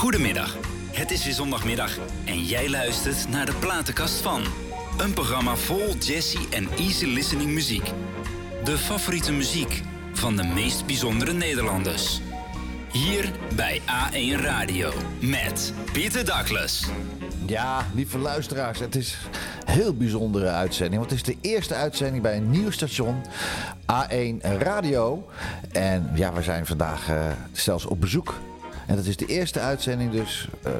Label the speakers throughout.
Speaker 1: Goedemiddag. Het is weer zondagmiddag en jij luistert naar de platenkast van. Een programma vol jazzy en easy listening muziek. De favoriete muziek van de meest bijzondere Nederlanders. Hier bij A1 Radio met Pieter Douglas.
Speaker 2: Ja, lieve luisteraars, het is een heel bijzondere uitzending. Want het is de eerste uitzending bij een nieuw station, A1 Radio. En ja, we zijn vandaag eh, zelfs op bezoek. En dat is de eerste uitzending dus eh,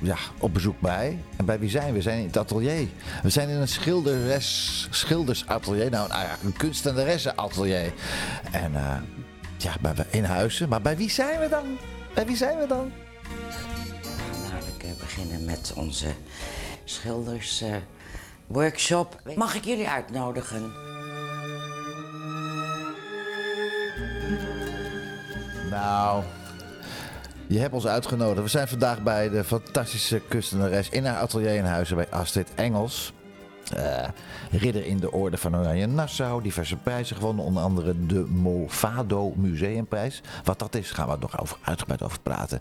Speaker 2: ja, op bezoek bij. En bij wie zijn we? We zijn in het atelier. We zijn in een schilderes, schildersatelier. Nou, nou ja, een kunstenaressenatelier. En eh, ja, bij, in Huizen. Maar bij wie zijn we dan? Bij wie zijn we dan?
Speaker 3: Nou, ik eh, beginnen met onze schilders eh, workshop. Mag ik jullie uitnodigen?
Speaker 2: Nou, je hebt ons uitgenodigd. We zijn vandaag bij de fantastische kunstenares in haar atelier in Huizen bij Astrid Engels. Eh, ridder in de Orde van Oranje Nassau. Diverse prijzen gewonnen, onder andere de Movado Museumprijs. Wat dat is, gaan we nog over, uitgebreid over praten.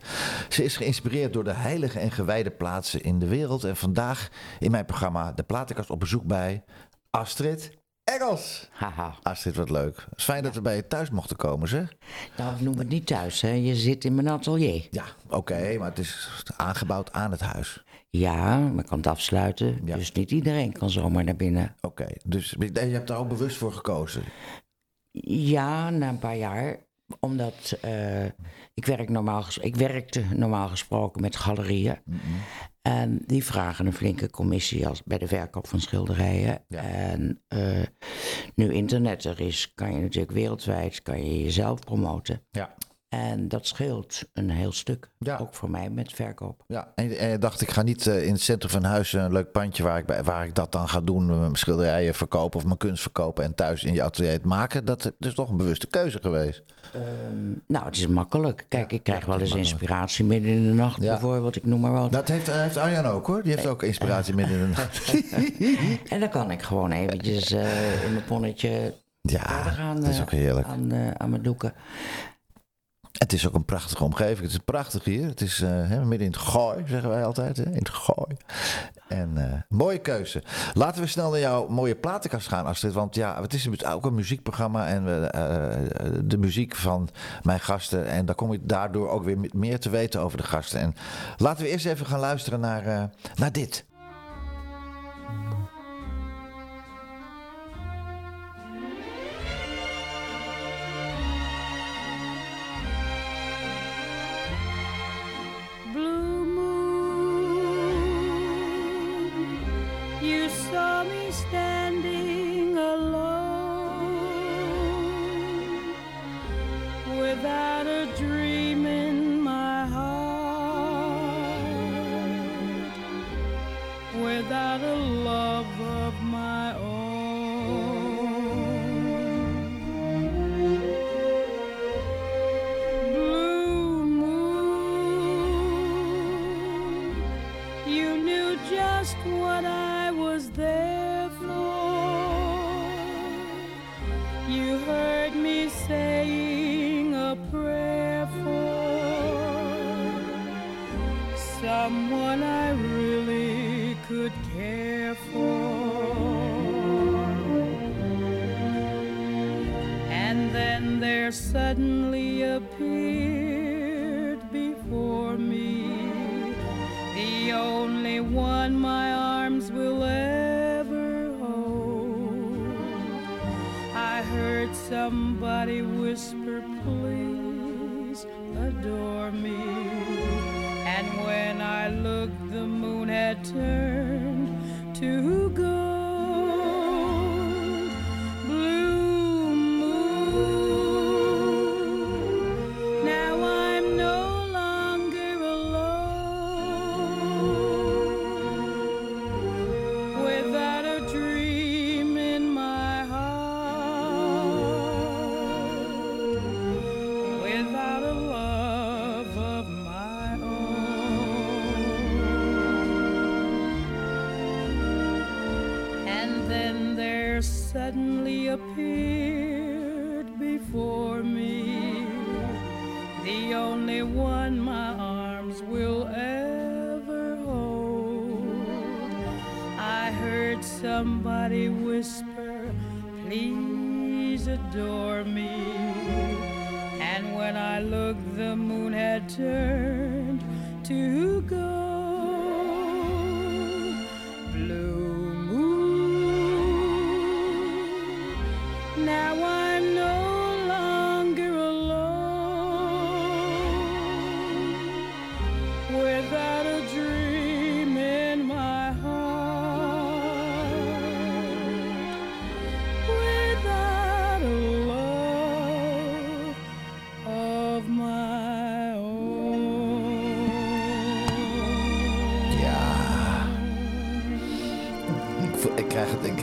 Speaker 2: Ze is geïnspireerd door de heilige en gewijde plaatsen in de wereld. En vandaag in mijn programma De Platenkast op bezoek bij Astrid Engels.
Speaker 3: Haha.
Speaker 2: Astrid, wat leuk. Het is fijn dat we bij je thuis mochten komen, zeg.
Speaker 3: Nou, noem het niet thuis, hè. Je zit in mijn atelier.
Speaker 2: Ja, oké, maar het is aangebouwd aan het huis.
Speaker 3: Ja, maar ik kan het afsluiten.
Speaker 2: Ja.
Speaker 3: Dus niet iedereen kan zomaar naar binnen.
Speaker 2: Oké, dus je hebt daar ook bewust voor gekozen.
Speaker 3: Ja, na een paar jaar. Omdat eh, ik, werk normaal ik werkte normaal gesproken met galerieën. En die vragen een flinke commissie als, bij de verkoop van schilderijen.
Speaker 2: Ja.
Speaker 3: En eh, nu internet er is, kan je natuurlijk wereldwijd kan je jezelf promoten.
Speaker 2: Ja.
Speaker 3: En dat scheelt een heel stuk.
Speaker 2: Ja.
Speaker 3: Ook voor mij met verkoop.
Speaker 2: Ja, en, en je dacht, ik ga niet eh, in het centrum van huis een leuk pandje waar ik, waar ik dat dan ga doen, mijn schilderijen verkopen of mijn kunst verkopen en thuis in je atelier het maken. Dat, is toch een bewuste keuze geweest.
Speaker 3: Nou, het is makkelijk. Kijk, ik krijg wel eens inspiratie midden in de nacht
Speaker 2: Ja.
Speaker 3: bijvoorbeeld. Ik noem maar wat.
Speaker 2: Dat heeft, eh, heeft Arjan ook hoor. Die heeft ook inspiratie midden in de nacht.
Speaker 3: En dan kan ik gewoon eventjes eh, in mijn ponnetje
Speaker 2: Ja,
Speaker 3: gaan.
Speaker 2: dat is
Speaker 3: eh,
Speaker 2: ook heerlijk.
Speaker 3: Aan, eh, aan mijn doeken.
Speaker 2: Het is ook een prachtige omgeving. Het is prachtig hier. Het is eh, midden in het gooi, zeggen wij altijd. In het gooi. En eh, mooie keuze. Laten we snel naar jouw mooie platenkast gaan, Astrid. Want ja, het is ook een muziekprogramma. En we, eh, de muziek van mijn gasten. En daar kom je daardoor ook weer meer te weten over de gasten. En laten we eerst even gaan luisteren naar, naar dit.
Speaker 4: Saw me standing alone without a saying a prayer for someone I really could care for. And then there suddenly somebody whisper, please adore me. And when I looked, the moon had turned moon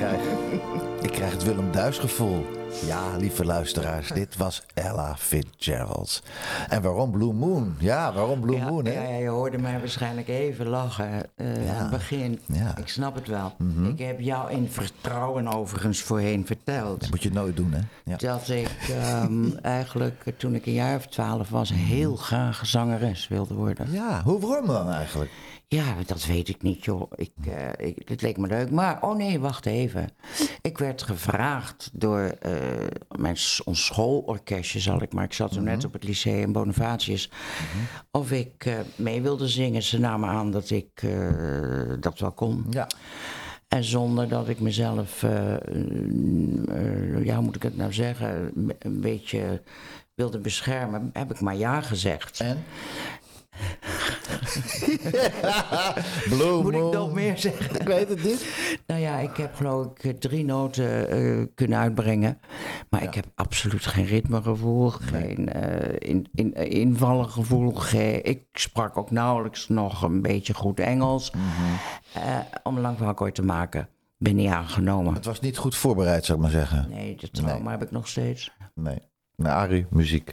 Speaker 2: krijg ik krijg, het Willem Duis gevoel. Ja, lieve luisteraars, dit was Ella Fitzgerald. En waarom Blue Moon? Ja, waarom Blue
Speaker 3: Ja,
Speaker 2: Moon? Hè?
Speaker 3: ja, je hoorde mij waarschijnlijk even lachen eh, aan het begin.
Speaker 2: Ja. Mhm.
Speaker 3: Ik snap het wel. Ik heb jou in vertrouwen overigens voorheen verteld.
Speaker 2: Dat moet je nooit doen, hè? Ja.
Speaker 3: Dat ik ehm, eigenlijk eh, toen ik een jaar of twaalf was... heel graag zangeres wilde worden.
Speaker 2: ja, hoe waarom dan eigenlijk?
Speaker 3: Ja, dat weet ik niet, joh. Ik, ik, het leek me leuk. Maar, oh nee, wacht even. Ik werd gevraagd door eh, mijn ons schoolorkestje, zal ik maar. Ik zat toen net op het lyceum Bonavatius. Of ik eh, mee wilde zingen. Ze namen aan dat ik dat wel kon.
Speaker 2: Ja.
Speaker 3: En zonder dat ik mezelf, ja, hoe moet ik het nou zeggen, een beetje wilde beschermen, heb ik maar ja gezegd.
Speaker 2: En? Blue
Speaker 3: Moet ik nog meer zeggen?
Speaker 2: Ik weet het niet.
Speaker 3: Nou ja, ik heb geloof ik eh, drie noten eh, kunnen uitbrengen. Maar ik heb absoluut geen ritmegevoel, geen eh in, in, invallengevoel. Geen, ik sprak ook nauwelijks nog een beetje goed Engels. Eh, om lang verhaal kort te maken, ben niet aangenomen.
Speaker 2: Het was niet goed voorbereid, zou ik maar zeggen.
Speaker 3: Nee, dat trauma heb ik nog steeds.
Speaker 2: Nee. Nou, Arie, muziek.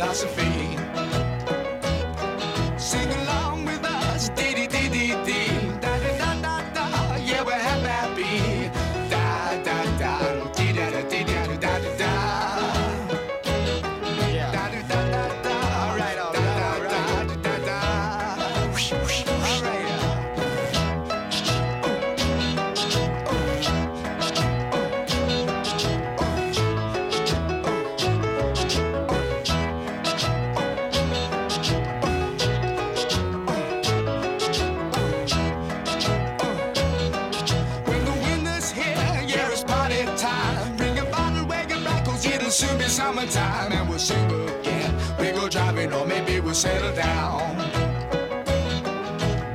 Speaker 5: Philosophy. Sing. We go driving, or maybe we'll settle down.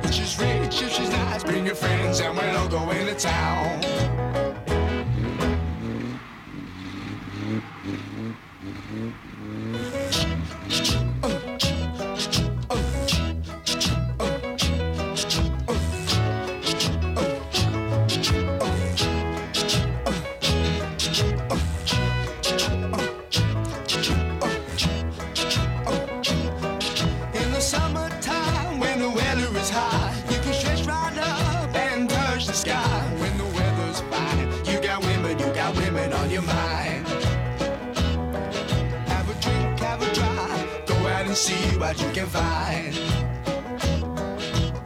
Speaker 5: If she's rich, if she's nice, bring your friends, and we'll all go into town. what you can find.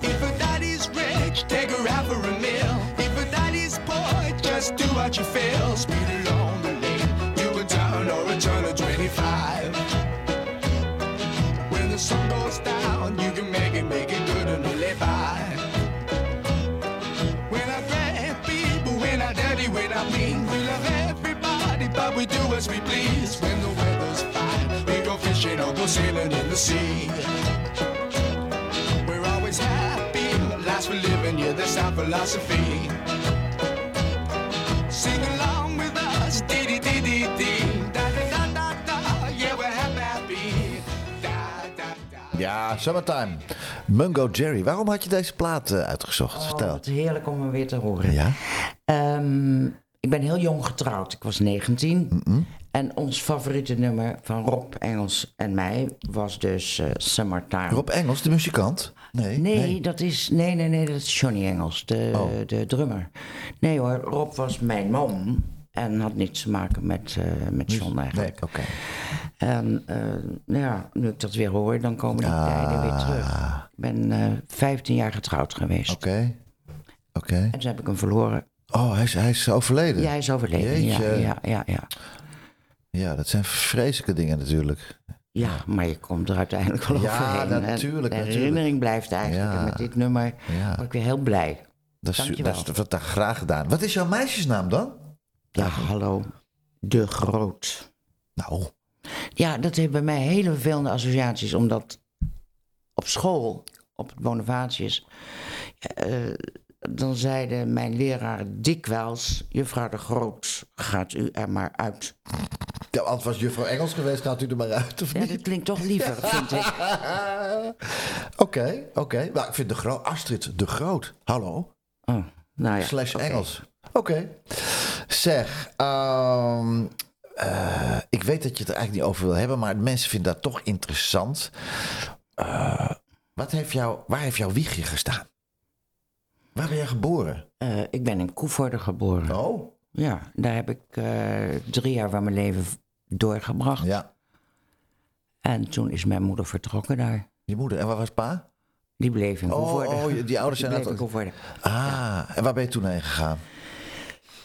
Speaker 5: If a daddy's rich, take her out for a meal. If a daddy's poor, just do what you feel. Speed along the lane, do a turn or a turn of 25. When the sun goes down, you can make it, make it good and live by. When I grab people, when I daddy, when I mean, we love everybody, but we do as we please. When go sailing in the sea. We're always happy, last for living, yeah, that's our philosophy. Sing along with us, dee dee dee dee dee, da da da da da, yeah, we're happy, da da da.
Speaker 2: Ja, Summertime. Mungo Jerry. Waarom had je deze plaat eh, uitgezocht?
Speaker 3: Oh,
Speaker 2: Vertel.
Speaker 3: wat heerlijk om hem weer te horen.
Speaker 2: Ja?
Speaker 3: Ehm, ik ben heel jong getrouwd. Ik was 19. En ons favoriete nummer van Rob Engels en mij was dus eh, Summertime.
Speaker 2: Rob Engels, de muzikant? Nee.
Speaker 3: Nee, dat is. Nee, nee, nee, dat is Johnny Engels, de,
Speaker 2: Oh.
Speaker 3: de drummer. Nee hoor, Rob was mijn man. En had niets te maken met, eh, met John
Speaker 2: Nee,
Speaker 3: eigenlijk.
Speaker 2: oké.
Speaker 3: En eh, nou ja, nu ik dat weer hoor, dan komen die tijden weer terug. Ik ben eh 15 jaar getrouwd geweest.
Speaker 2: Oké. Oké.
Speaker 3: En toen heb ik hem verloren.
Speaker 2: Oh, hij is, hij is overleden?
Speaker 3: Ja, hij is overleden. Ja,
Speaker 2: Jeetje.
Speaker 3: ja, ja, ja.
Speaker 2: Ja, dat zijn vreselijke dingen natuurlijk.
Speaker 3: Ja, maar je komt er uiteindelijk wel
Speaker 2: Ja,
Speaker 3: overheen. En
Speaker 2: natuurlijk,
Speaker 3: De
Speaker 2: natuurlijk.
Speaker 3: herinnering blijft eigenlijk.
Speaker 2: Ja.
Speaker 3: En met dit nummer
Speaker 2: Ja.
Speaker 3: word ik weer heel blij.
Speaker 2: Dat is,
Speaker 3: Dankjewel.
Speaker 2: dat is wat daar graag gedaan. Wat is jouw meisjesnaam dan?
Speaker 3: Ja, hallo. De Groot.
Speaker 2: Nou,
Speaker 3: Ja, dat heeft bij mij hele vervelende associaties. Omdat op school, op het Bonavatius... eh, dan zeiden mijn leraren dikwijls... Juffrouw de Groot, gaat u er maar uit.
Speaker 2: ja, anders was juffrouw Engels geweest, gaat u er maar uit, of
Speaker 3: Ja, dat klinkt toch liever, vind ik.
Speaker 2: Oké, oké. Maar ik vind de Groot... Astrid de Groot. Hallo?
Speaker 3: Oh, nou ja,
Speaker 2: Slash. Engels. Oké. Zeg, ehm, eh, ik weet dat je het er eigenlijk niet over wil hebben, maar mensen vinden dat toch interessant. Eh, wat heeft jou, waar heeft jouw wiegje gestaan? Waar ben je geboren?
Speaker 3: Eh, ik ben in Koevoorde geboren.
Speaker 2: Oh.
Speaker 3: Ja, daar heb ik eh, drie jaar van mijn leven doorgebracht.
Speaker 2: Ja,
Speaker 3: En toen is mijn moeder vertrokken daar.
Speaker 2: je moeder. En waar was pa?
Speaker 3: Die bleef in
Speaker 2: Oh,
Speaker 3: Koevoorde.
Speaker 2: oh, die ouders zijn
Speaker 3: bleef in Koevoorde.
Speaker 2: Ah, en waar ben je toen heen gegaan?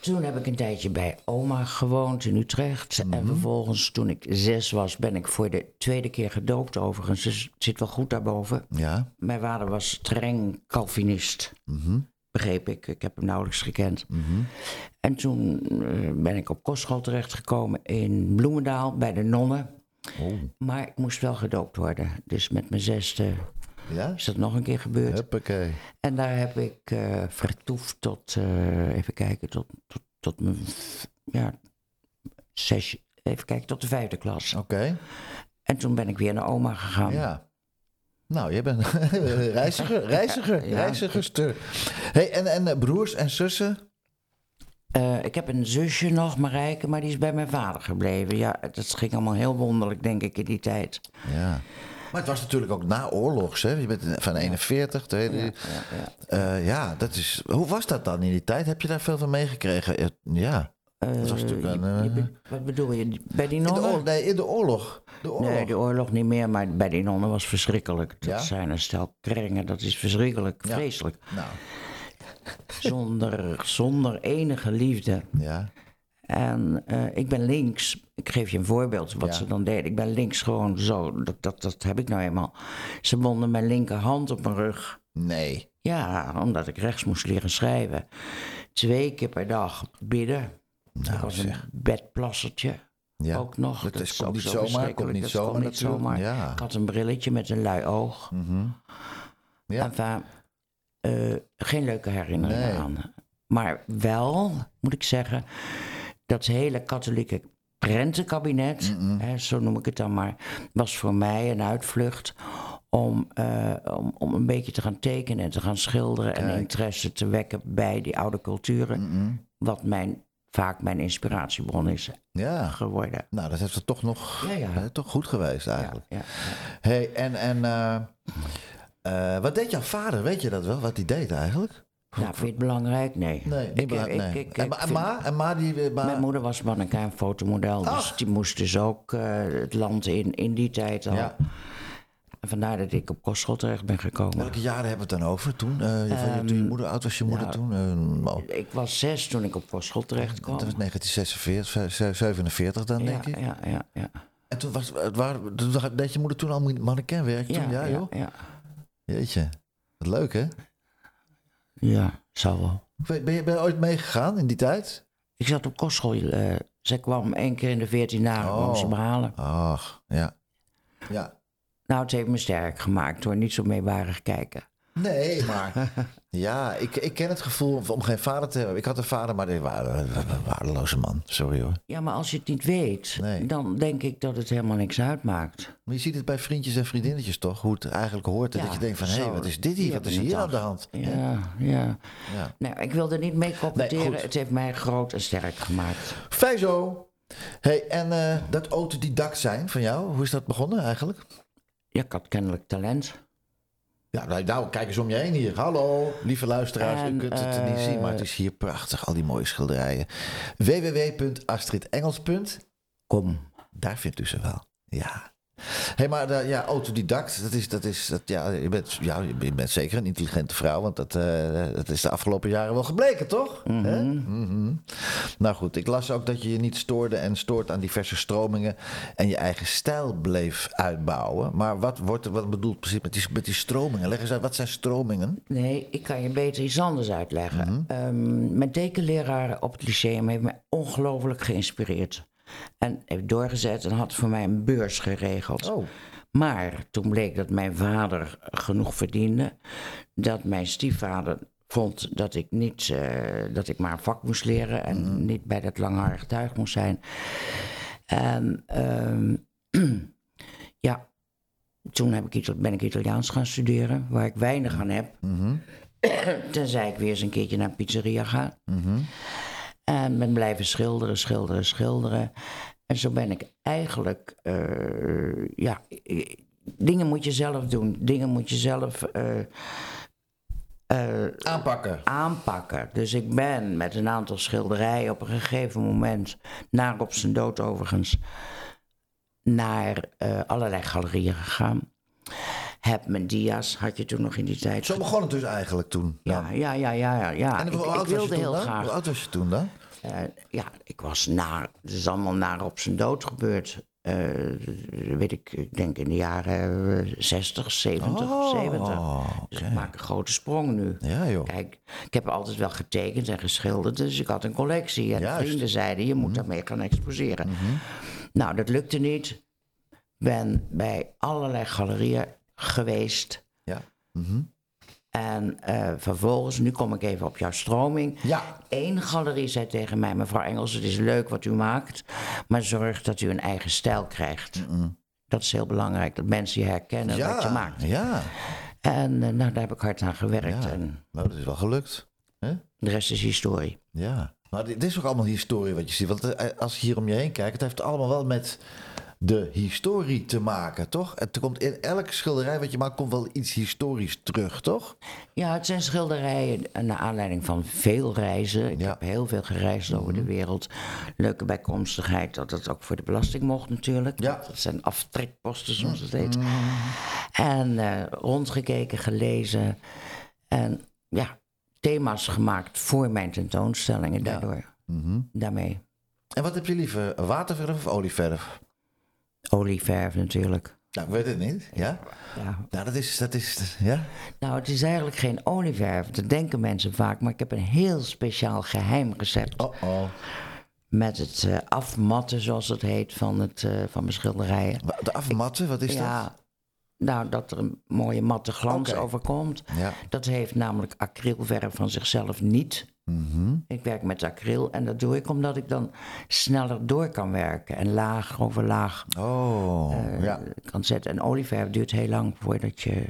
Speaker 3: Toen heb ik een tijdje bij oma gewoond in Utrecht.
Speaker 2: Mhm.
Speaker 3: En vervolgens, toen ik zes was, ben ik voor de tweede keer gedoopt overigens. Dus het zit wel goed daarboven.
Speaker 2: Ja.
Speaker 3: Mijn vader was streng Calvinist,
Speaker 2: Mhm.
Speaker 3: begreep ik. Ik heb hem nauwelijks gekend. En toen eh, ben ik op kostschool terechtgekomen in Bloemendaal bij de nonnen.
Speaker 2: Oh.
Speaker 3: Maar ik moest wel gedoopt worden. Dus met mijn zesde
Speaker 2: Ja?
Speaker 3: is dat nog een keer gebeurd.
Speaker 2: Huppakee.
Speaker 3: En daar heb ik eh, vertoefd tot, eh, even kijken, tot, tot, tot mijn, ja, zes, even kijken, tot de vijfde klas.
Speaker 2: Oké.
Speaker 3: En toen ben ik weer naar oma gegaan.
Speaker 2: Ja. Nou, jij bent reiziger, reiziger,
Speaker 3: Ja.
Speaker 2: reizigerster. Hey, en, en eh, broers en zussen?
Speaker 3: Ik heb een zusje nog, Marijke, maar die is bij mijn vader gebleven. Ja, dat ging allemaal heel wonderlijk, denk ik, in die tijd.
Speaker 2: Ja. Maar het was natuurlijk ook naoorlogs, hè? Je bent van 41, tweede.
Speaker 3: Ja,
Speaker 2: Ja,
Speaker 3: ja,
Speaker 2: dat is. Hoe was dat dan in die tijd? Heb je daar veel van meegekregen? Eh, Ja. Dat was natuurlijk
Speaker 3: je-
Speaker 2: een,
Speaker 3: je
Speaker 2: eh,
Speaker 3: be- wat bedoel je, bij die
Speaker 2: In de
Speaker 3: nonnen?
Speaker 2: oorlog, nee, in de oorlog. De oorlog.
Speaker 3: Nee, de oorlog niet meer, maar bij die nonnen was verschrikkelijk. Dat zijn een stel kringen, dat is verschrikkelijk, vreselijk.
Speaker 2: Nou,
Speaker 3: Zonder, zonder enige liefde.
Speaker 2: ja.
Speaker 3: En eh, ik ben links. Ik geef je een voorbeeld wat
Speaker 2: Ja.
Speaker 3: ze dan deden. Ik ben links gewoon zo. Dat, dat, dat heb ik nou eenmaal. Ze bonden mijn linkerhand op mijn rug.
Speaker 2: Nee.
Speaker 3: Ja, omdat ik rechts moest leren schrijven. Twee keer per dag bidden. dat
Speaker 2: Nou,
Speaker 3: was een bedplassertje.
Speaker 2: Ja.
Speaker 3: Ook nog.
Speaker 2: Dat, is, komt
Speaker 3: ook
Speaker 2: niet
Speaker 3: zo
Speaker 2: zomaar. Komt niet
Speaker 3: Dat
Speaker 2: zomaar
Speaker 3: niet zomaar.
Speaker 2: Ja.
Speaker 3: Ik had een brilletje met een lui oog.
Speaker 2: Mhm. Ja.
Speaker 3: Enfin, eh, geen leuke herinneringen
Speaker 2: Nee.
Speaker 3: aan. Maar wel, moet ik zeggen, dat hele katholieke prentenkabinet, hè, zo noem ik het dan maar, was voor mij een uitvlucht om, eh, om, om een beetje te gaan tekenen en te gaan schilderen en interesse te wekken bij die oude culturen. Wat mijn, vaak mijn inspiratiebron is
Speaker 2: Ja.
Speaker 3: geworden.
Speaker 2: Nou, dat heeft het toch nog
Speaker 3: Ja, ja.
Speaker 2: hè, toch goed geweest eigenlijk. Hey, en, en eh, eh, wat deed jouw vader? Weet je dat wel? Wat hij deed eigenlijk?
Speaker 3: Nou, vind je het belangrijk? Nee.
Speaker 2: Nee,
Speaker 3: Ik-
Speaker 2: belangrijk.
Speaker 3: ik-
Speaker 2: nee.
Speaker 3: ik-
Speaker 2: en, ma, en ma, en ma die... eh, Ma,
Speaker 3: Mijn moeder was mannequin fotomodel, dus die moest dus ook eh, het land in, in die tijd al.
Speaker 2: Ja.
Speaker 3: En vandaar dat ik op kostschool terecht ben gekomen.
Speaker 2: Welke jaren hebben we het dan over toen? Eh, je, je- toen je moeder oud was, je moeder
Speaker 3: nou,
Speaker 2: toen? Eh, oh,
Speaker 3: Ik was zes toen ik op kostschool terecht kwam.
Speaker 2: dat was 1946, ze- 47 dan,
Speaker 3: ja,
Speaker 2: denk ik.
Speaker 3: ja, ja, ja.
Speaker 2: En toen was, het waar, deed je moeder toen al mannequinwerk?
Speaker 3: Ja,
Speaker 2: toen, ja, joh?
Speaker 3: ja,
Speaker 2: Jeetje. Wat leuk, hè?
Speaker 3: Ja, zal wel.
Speaker 2: Ben je, ben je ooit meegegaan in die tijd?
Speaker 3: Ik zat op kostschool. eh, zij kwam één keer in de veertien dagen
Speaker 2: Oh.
Speaker 3: om ze me halen.
Speaker 2: Ach, ja. Ja.
Speaker 3: Nou, het heeft me sterk gemaakt door niet zo meewarig kijken.
Speaker 2: Nee, maar ja, ik, ik ken het gevoel om geen vader te hebben. Ik had een vader, maar die waren een waardeloze man. Sorry hoor.
Speaker 3: Ja, maar als je het niet weet,
Speaker 2: Nee.
Speaker 3: dan denk ik dat het helemaal niks uitmaakt.
Speaker 2: Maar je ziet het bij vriendjes en vriendinnetjes toch? Hoe het eigenlijk hoort.
Speaker 3: Ja,
Speaker 2: dat je denkt van, hé, hey, wat is dit hier? Wat is hier aan de hand?
Speaker 3: Ja, ja.
Speaker 2: Ja.
Speaker 3: Nou, ik wilde niet mee commenteren. het heeft mij groot en sterk gemaakt.
Speaker 2: Fijn zo. hey, en eh, dat autodidact zijn van jou, hoe is dat begonnen eigenlijk?
Speaker 3: Ja, ik had kennelijk talent.
Speaker 2: Ja, nou, nou, kijk eens om je heen hier. Hallo, lieve luisteraars. U
Speaker 3: En,
Speaker 2: kunt het niet
Speaker 3: eh,
Speaker 2: zien, maar het is hier prachtig. Al die mooie schilderijen. www.astridengels.
Speaker 3: Kom.
Speaker 2: Daar vindt u ze wel. Ja. Hé, maar de, ja, autodidact, dat is, dat is, dat, ja, je bent, ja, je bent zeker een intelligente vrouw, want dat, eh, dat is de afgelopen jaren wel gebleken, toch? Hè? Mhm. Nou goed, ik las ook dat je je niet stoorde en stoort aan diverse stromingen en je eigen stijl bleef uitbouwen. Maar wat, wordt, wat bedoelt precies met die, met die stromingen? Leg eens uit, wat zijn stromingen?
Speaker 3: Nee, ik kan je beter iets anders uitleggen. Ehm, mijn tekenleraar op het lyceum heeft me ongelooflijk geïnspireerd. En heeft doorgezet en had voor mij een beurs geregeld.
Speaker 2: Oh.
Speaker 3: Maar toen bleek dat mijn vader genoeg verdiende. Dat mijn stiefvader vond dat ik, niet, eh, dat ik maar een vak moest leren. En niet bij dat langharig tuig moest zijn. En ehm, ja, toen heb ik, ben ik Italiaans gaan studeren. Waar ik weinig aan heb. Tenzij ik weer eens een keertje naar een pizzeria ga. En ben blijven schilderen, schilderen, schilderen. En zo ben ik eigenlijk, eh, ja, dingen moet je zelf doen. Dingen moet je zelf eh, eh,
Speaker 2: Aanpakken.
Speaker 3: aanpakken. Dus ik ben met een aantal schilderijen op een gegeven moment, naar op zijn dood overigens, naar allerlei galerieën gegaan. Heb mijn dia's, had je toen nog in die tijd.
Speaker 2: Zo begon het dus eigenlijk toen. dan.
Speaker 3: Ja, ja, ja, ja, ja.
Speaker 2: En
Speaker 3: Ik,
Speaker 2: hoe
Speaker 3: ik
Speaker 2: oud was je
Speaker 3: wilde heel
Speaker 2: dan?
Speaker 3: graag.
Speaker 2: Hoe oud was je toen dan?
Speaker 3: Eh, ja, ik was naar, het is allemaal naar op zijn dood gebeurd. Eh, weet ik, ik denk in de jaren eh, 60, 70,
Speaker 2: Oh,
Speaker 3: 70. Dus ik maak een grote sprong nu.
Speaker 2: Ja, joh.
Speaker 3: Kijk, ik heb altijd wel getekend en geschilderd, dus ik had een collectie. En
Speaker 2: Juist. Mhm.
Speaker 3: vrienden zeiden, je moet daarmee gaan exposeren. Nou, dat lukte niet. Ben bij allerlei galerieën geweest.
Speaker 2: Ja.
Speaker 3: En eh, vervolgens, nu kom ik even op jouw stroming.
Speaker 2: Ja.
Speaker 3: Eén galerie zei tegen mij, mevrouw Engels, het is leuk wat u maakt, maar zorg dat u een eigen stijl krijgt. Dat is heel belangrijk, dat mensen je herkennen wat je maakt.
Speaker 2: ja.
Speaker 3: En eh, nou, daar heb ik hard aan gewerkt
Speaker 2: Ja.
Speaker 3: en
Speaker 2: Nou, dat is wel gelukt. Hè?
Speaker 3: de rest is historie.
Speaker 2: Ja. Maar dit dit is ook allemaal historie wat je ziet. Want eh, als je hier om je heen kijkt, het heeft allemaal wel met de historie te maken, toch? Het komt in elke schilderij wat je maakt, komt wel iets historisch terug, toch?
Speaker 3: Ja, het zijn schilderijen eh, naar aanleiding van veel reizen. Ik
Speaker 2: Ja.
Speaker 3: heb heel veel gereisd over de wereld. Leuke bijkomstigheid dat het ook voor de belasting mocht natuurlijk.
Speaker 2: Ja.
Speaker 3: Dat zijn aftrekposten zoals het heet. En eh, rondgekeken, gelezen. En ja, thema's gemaakt voor mijn tentoonstellingen daardoor. Daarmee.
Speaker 2: En wat heb je liever, waterverf of olieverf?
Speaker 3: Olieverf natuurlijk.
Speaker 2: Nou, ik weet het niet. Ja?
Speaker 3: Ja.
Speaker 2: Nou, dat is, dat is, ja?
Speaker 3: Nou, het is eigenlijk geen olieverf. Dat denken mensen vaak. Maar ik heb een heel speciaal geheim recept.
Speaker 2: Oh, oh.
Speaker 3: Met het eh, afmatten, zoals het heet, van, het, eh, van mijn schilderijen.
Speaker 2: De afmatten, wat is
Speaker 3: ja,
Speaker 2: dat?
Speaker 3: nou, dat er een mooie matte glans overkomt.
Speaker 2: Ja.
Speaker 3: Dat heeft namelijk acrylverf van zichzelf niet.
Speaker 2: Mhm.
Speaker 3: Ik werk met acryl en dat doe ik omdat ik dan sneller door kan werken. En laag over laag
Speaker 2: Oh,
Speaker 3: eh,
Speaker 2: ja.
Speaker 3: kan zetten. En olieverf duurt heel lang voordat, je,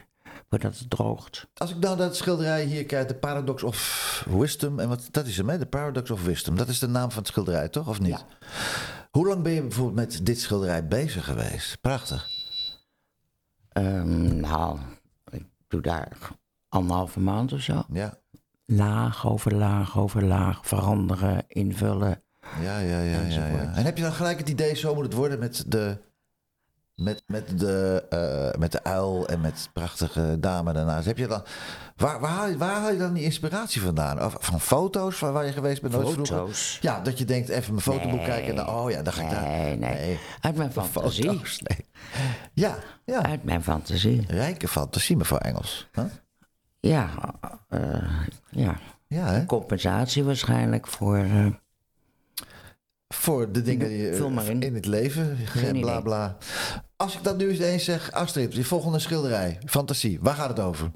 Speaker 3: voordat het droogt.
Speaker 2: Als ik nou dat schilderij hier kijk, de Paradox of Wisdom, en wat, dat is hem, hè? De Paradox of Wisdom. Dat is de naam van het schilderij, toch? Of niet?
Speaker 3: Ja.
Speaker 2: Hoe lang ben je bijvoorbeeld met dit schilderij bezig geweest? Prachtig.
Speaker 3: Ehm, nou, ik doe daar anderhalve maand of zo.
Speaker 2: Ja,
Speaker 3: Laag over laag over laag veranderen, invullen.
Speaker 2: ja, ja, ja. ja, ja. En heb je dan gelijk het idee, zo moet het worden met de, met, met de, eh, met de uil en met prachtige dame daarnaast. Heb je dan, waar, waar, haal je, waar haal je dan die inspiratie vandaan? Of van foto's van waar je geweest bent? nooit vroeger?
Speaker 3: Foto's?
Speaker 2: Ja, dat je denkt, even mijn fotoboek
Speaker 3: Nee.
Speaker 2: kijken. En dan, oh ja, dan ga ik daar.
Speaker 3: Nee, nee. Uit mijn fantasie.
Speaker 2: Foto's, nee. Ja, ja.
Speaker 3: Uit mijn fantasie.
Speaker 2: Rijke fantasie, mevrouw Engels. Huh?
Speaker 3: Ja, eh, ja.
Speaker 2: Ja, hè?
Speaker 3: compensatie waarschijnlijk voor, eh,
Speaker 2: voor de dingen die
Speaker 3: maar in.
Speaker 2: in het leven.
Speaker 3: Geen
Speaker 2: bla bla. Als ik dat nu eens zeg, Astrid, die volgende schilderij, fantasie, waar gaat het over?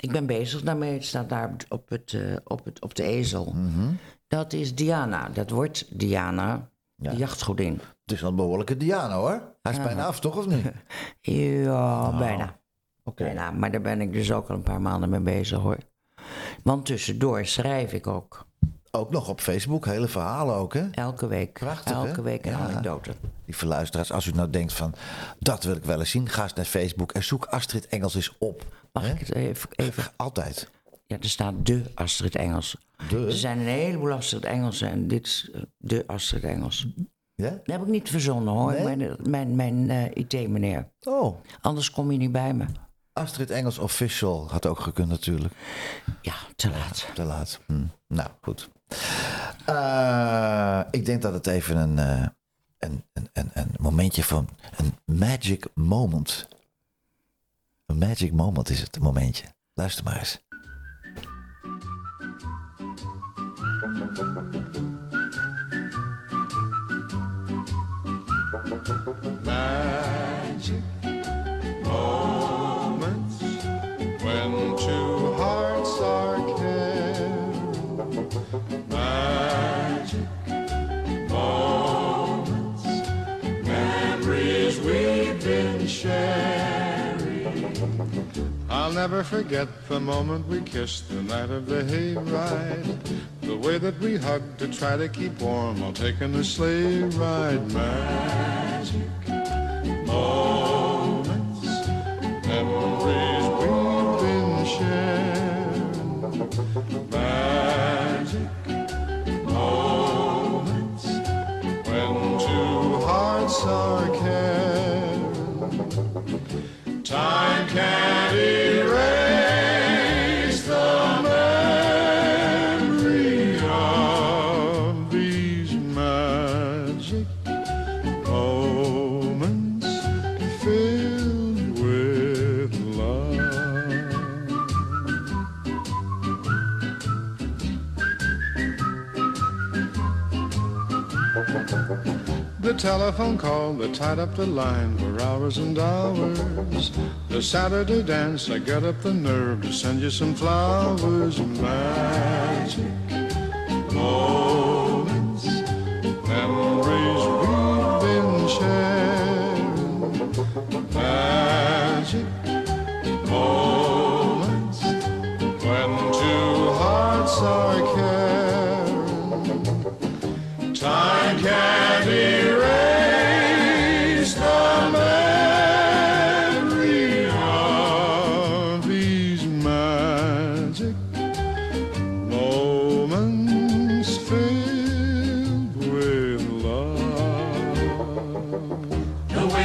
Speaker 3: Ik ben bezig daarmee. Het staat daar op, het, eh, op, het, op de ezel.
Speaker 2: Mhm.
Speaker 3: Dat is Diana. Dat wordt Diana,
Speaker 2: Ja.
Speaker 3: de jachtgodin.
Speaker 2: Het is wel een behoorlijke Diana hoor. Hij is bijna af, toch of niet?
Speaker 3: Ja,
Speaker 2: Oh.
Speaker 3: bijna.
Speaker 2: Oké.
Speaker 3: bijna. Maar daar ben ik dus ook al een paar maanden mee bezig hoor. Want tussendoor schrijf ik ook.
Speaker 2: Ook nog op Facebook, hele verhalen ook hè?
Speaker 3: Elke week.
Speaker 2: Prachtig, hè?
Speaker 3: Elke week een
Speaker 2: Ja.
Speaker 3: anekdote.
Speaker 2: Lieve luisteraars, als u nou denkt van, dat wil ik wel eens zien, ga eens naar Facebook en zoek Astrid Engels eens op.
Speaker 3: Mag
Speaker 2: Hè?
Speaker 3: ik het even, even...
Speaker 2: Altijd.
Speaker 3: Ja, er staat de Astrid Engels.
Speaker 2: De?
Speaker 3: Er zijn een heleboel Astrid Engelsen en dit is eh, de Astrid Engels.
Speaker 2: Ja?
Speaker 3: Dat heb ik niet verzonnen hoor,
Speaker 2: Nee?
Speaker 3: mijn, mijn, mijn eh, IT-meneer.
Speaker 2: Oh,
Speaker 3: Anders kom je niet bij me.
Speaker 2: Astrid Engels Official had ook gekund natuurlijk.
Speaker 3: Ja, te laat.
Speaker 2: Te laat. Hm. Nou, goed. Eh, ik denk dat het even een, eh, een, een, een, een momentje van een magic moment. Een magic moment is het, een momentje. Luister maar eens.
Speaker 6: Magic moments never forget the moment we kissed the night of the hayride. The way that we hugged to try to keep warm while taking a sleigh ride. Magic moments, telephone call that tied up the line for hours and hours. The Saturday dance, I got up the nerve to send you some flowers. Magic moments,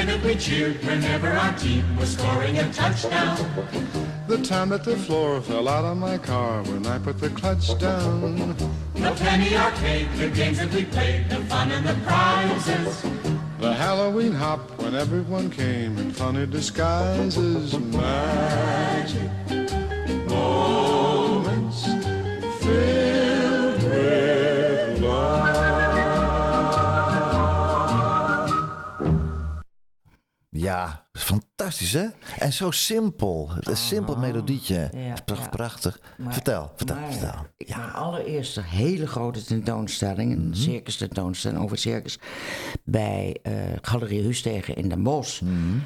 Speaker 6: The
Speaker 7: that we cheered whenever our team was scoring a touchdown.
Speaker 6: The time that the floor fell out of my car when I put the clutch down.
Speaker 7: The penny arcade, the games that we played, the fun and the prizes.
Speaker 6: The Halloween hop when everyone came in funny disguises. Magic moments
Speaker 2: Ja, fantastisch hè? En zo simpel. Een simpel melodietje.
Speaker 3: Ja,
Speaker 2: Pracht-
Speaker 3: ja.
Speaker 2: Prachtig.
Speaker 3: Maar-
Speaker 2: vertel, vertel,
Speaker 3: maar
Speaker 2: vertel.
Speaker 3: Ik, Mijn allereerste hele grote tentoonstelling,
Speaker 2: Mhm.
Speaker 3: een circus tentoonstelling over circus, bij eh, Galerie Hustegen in Den Bosch,
Speaker 2: Mhm.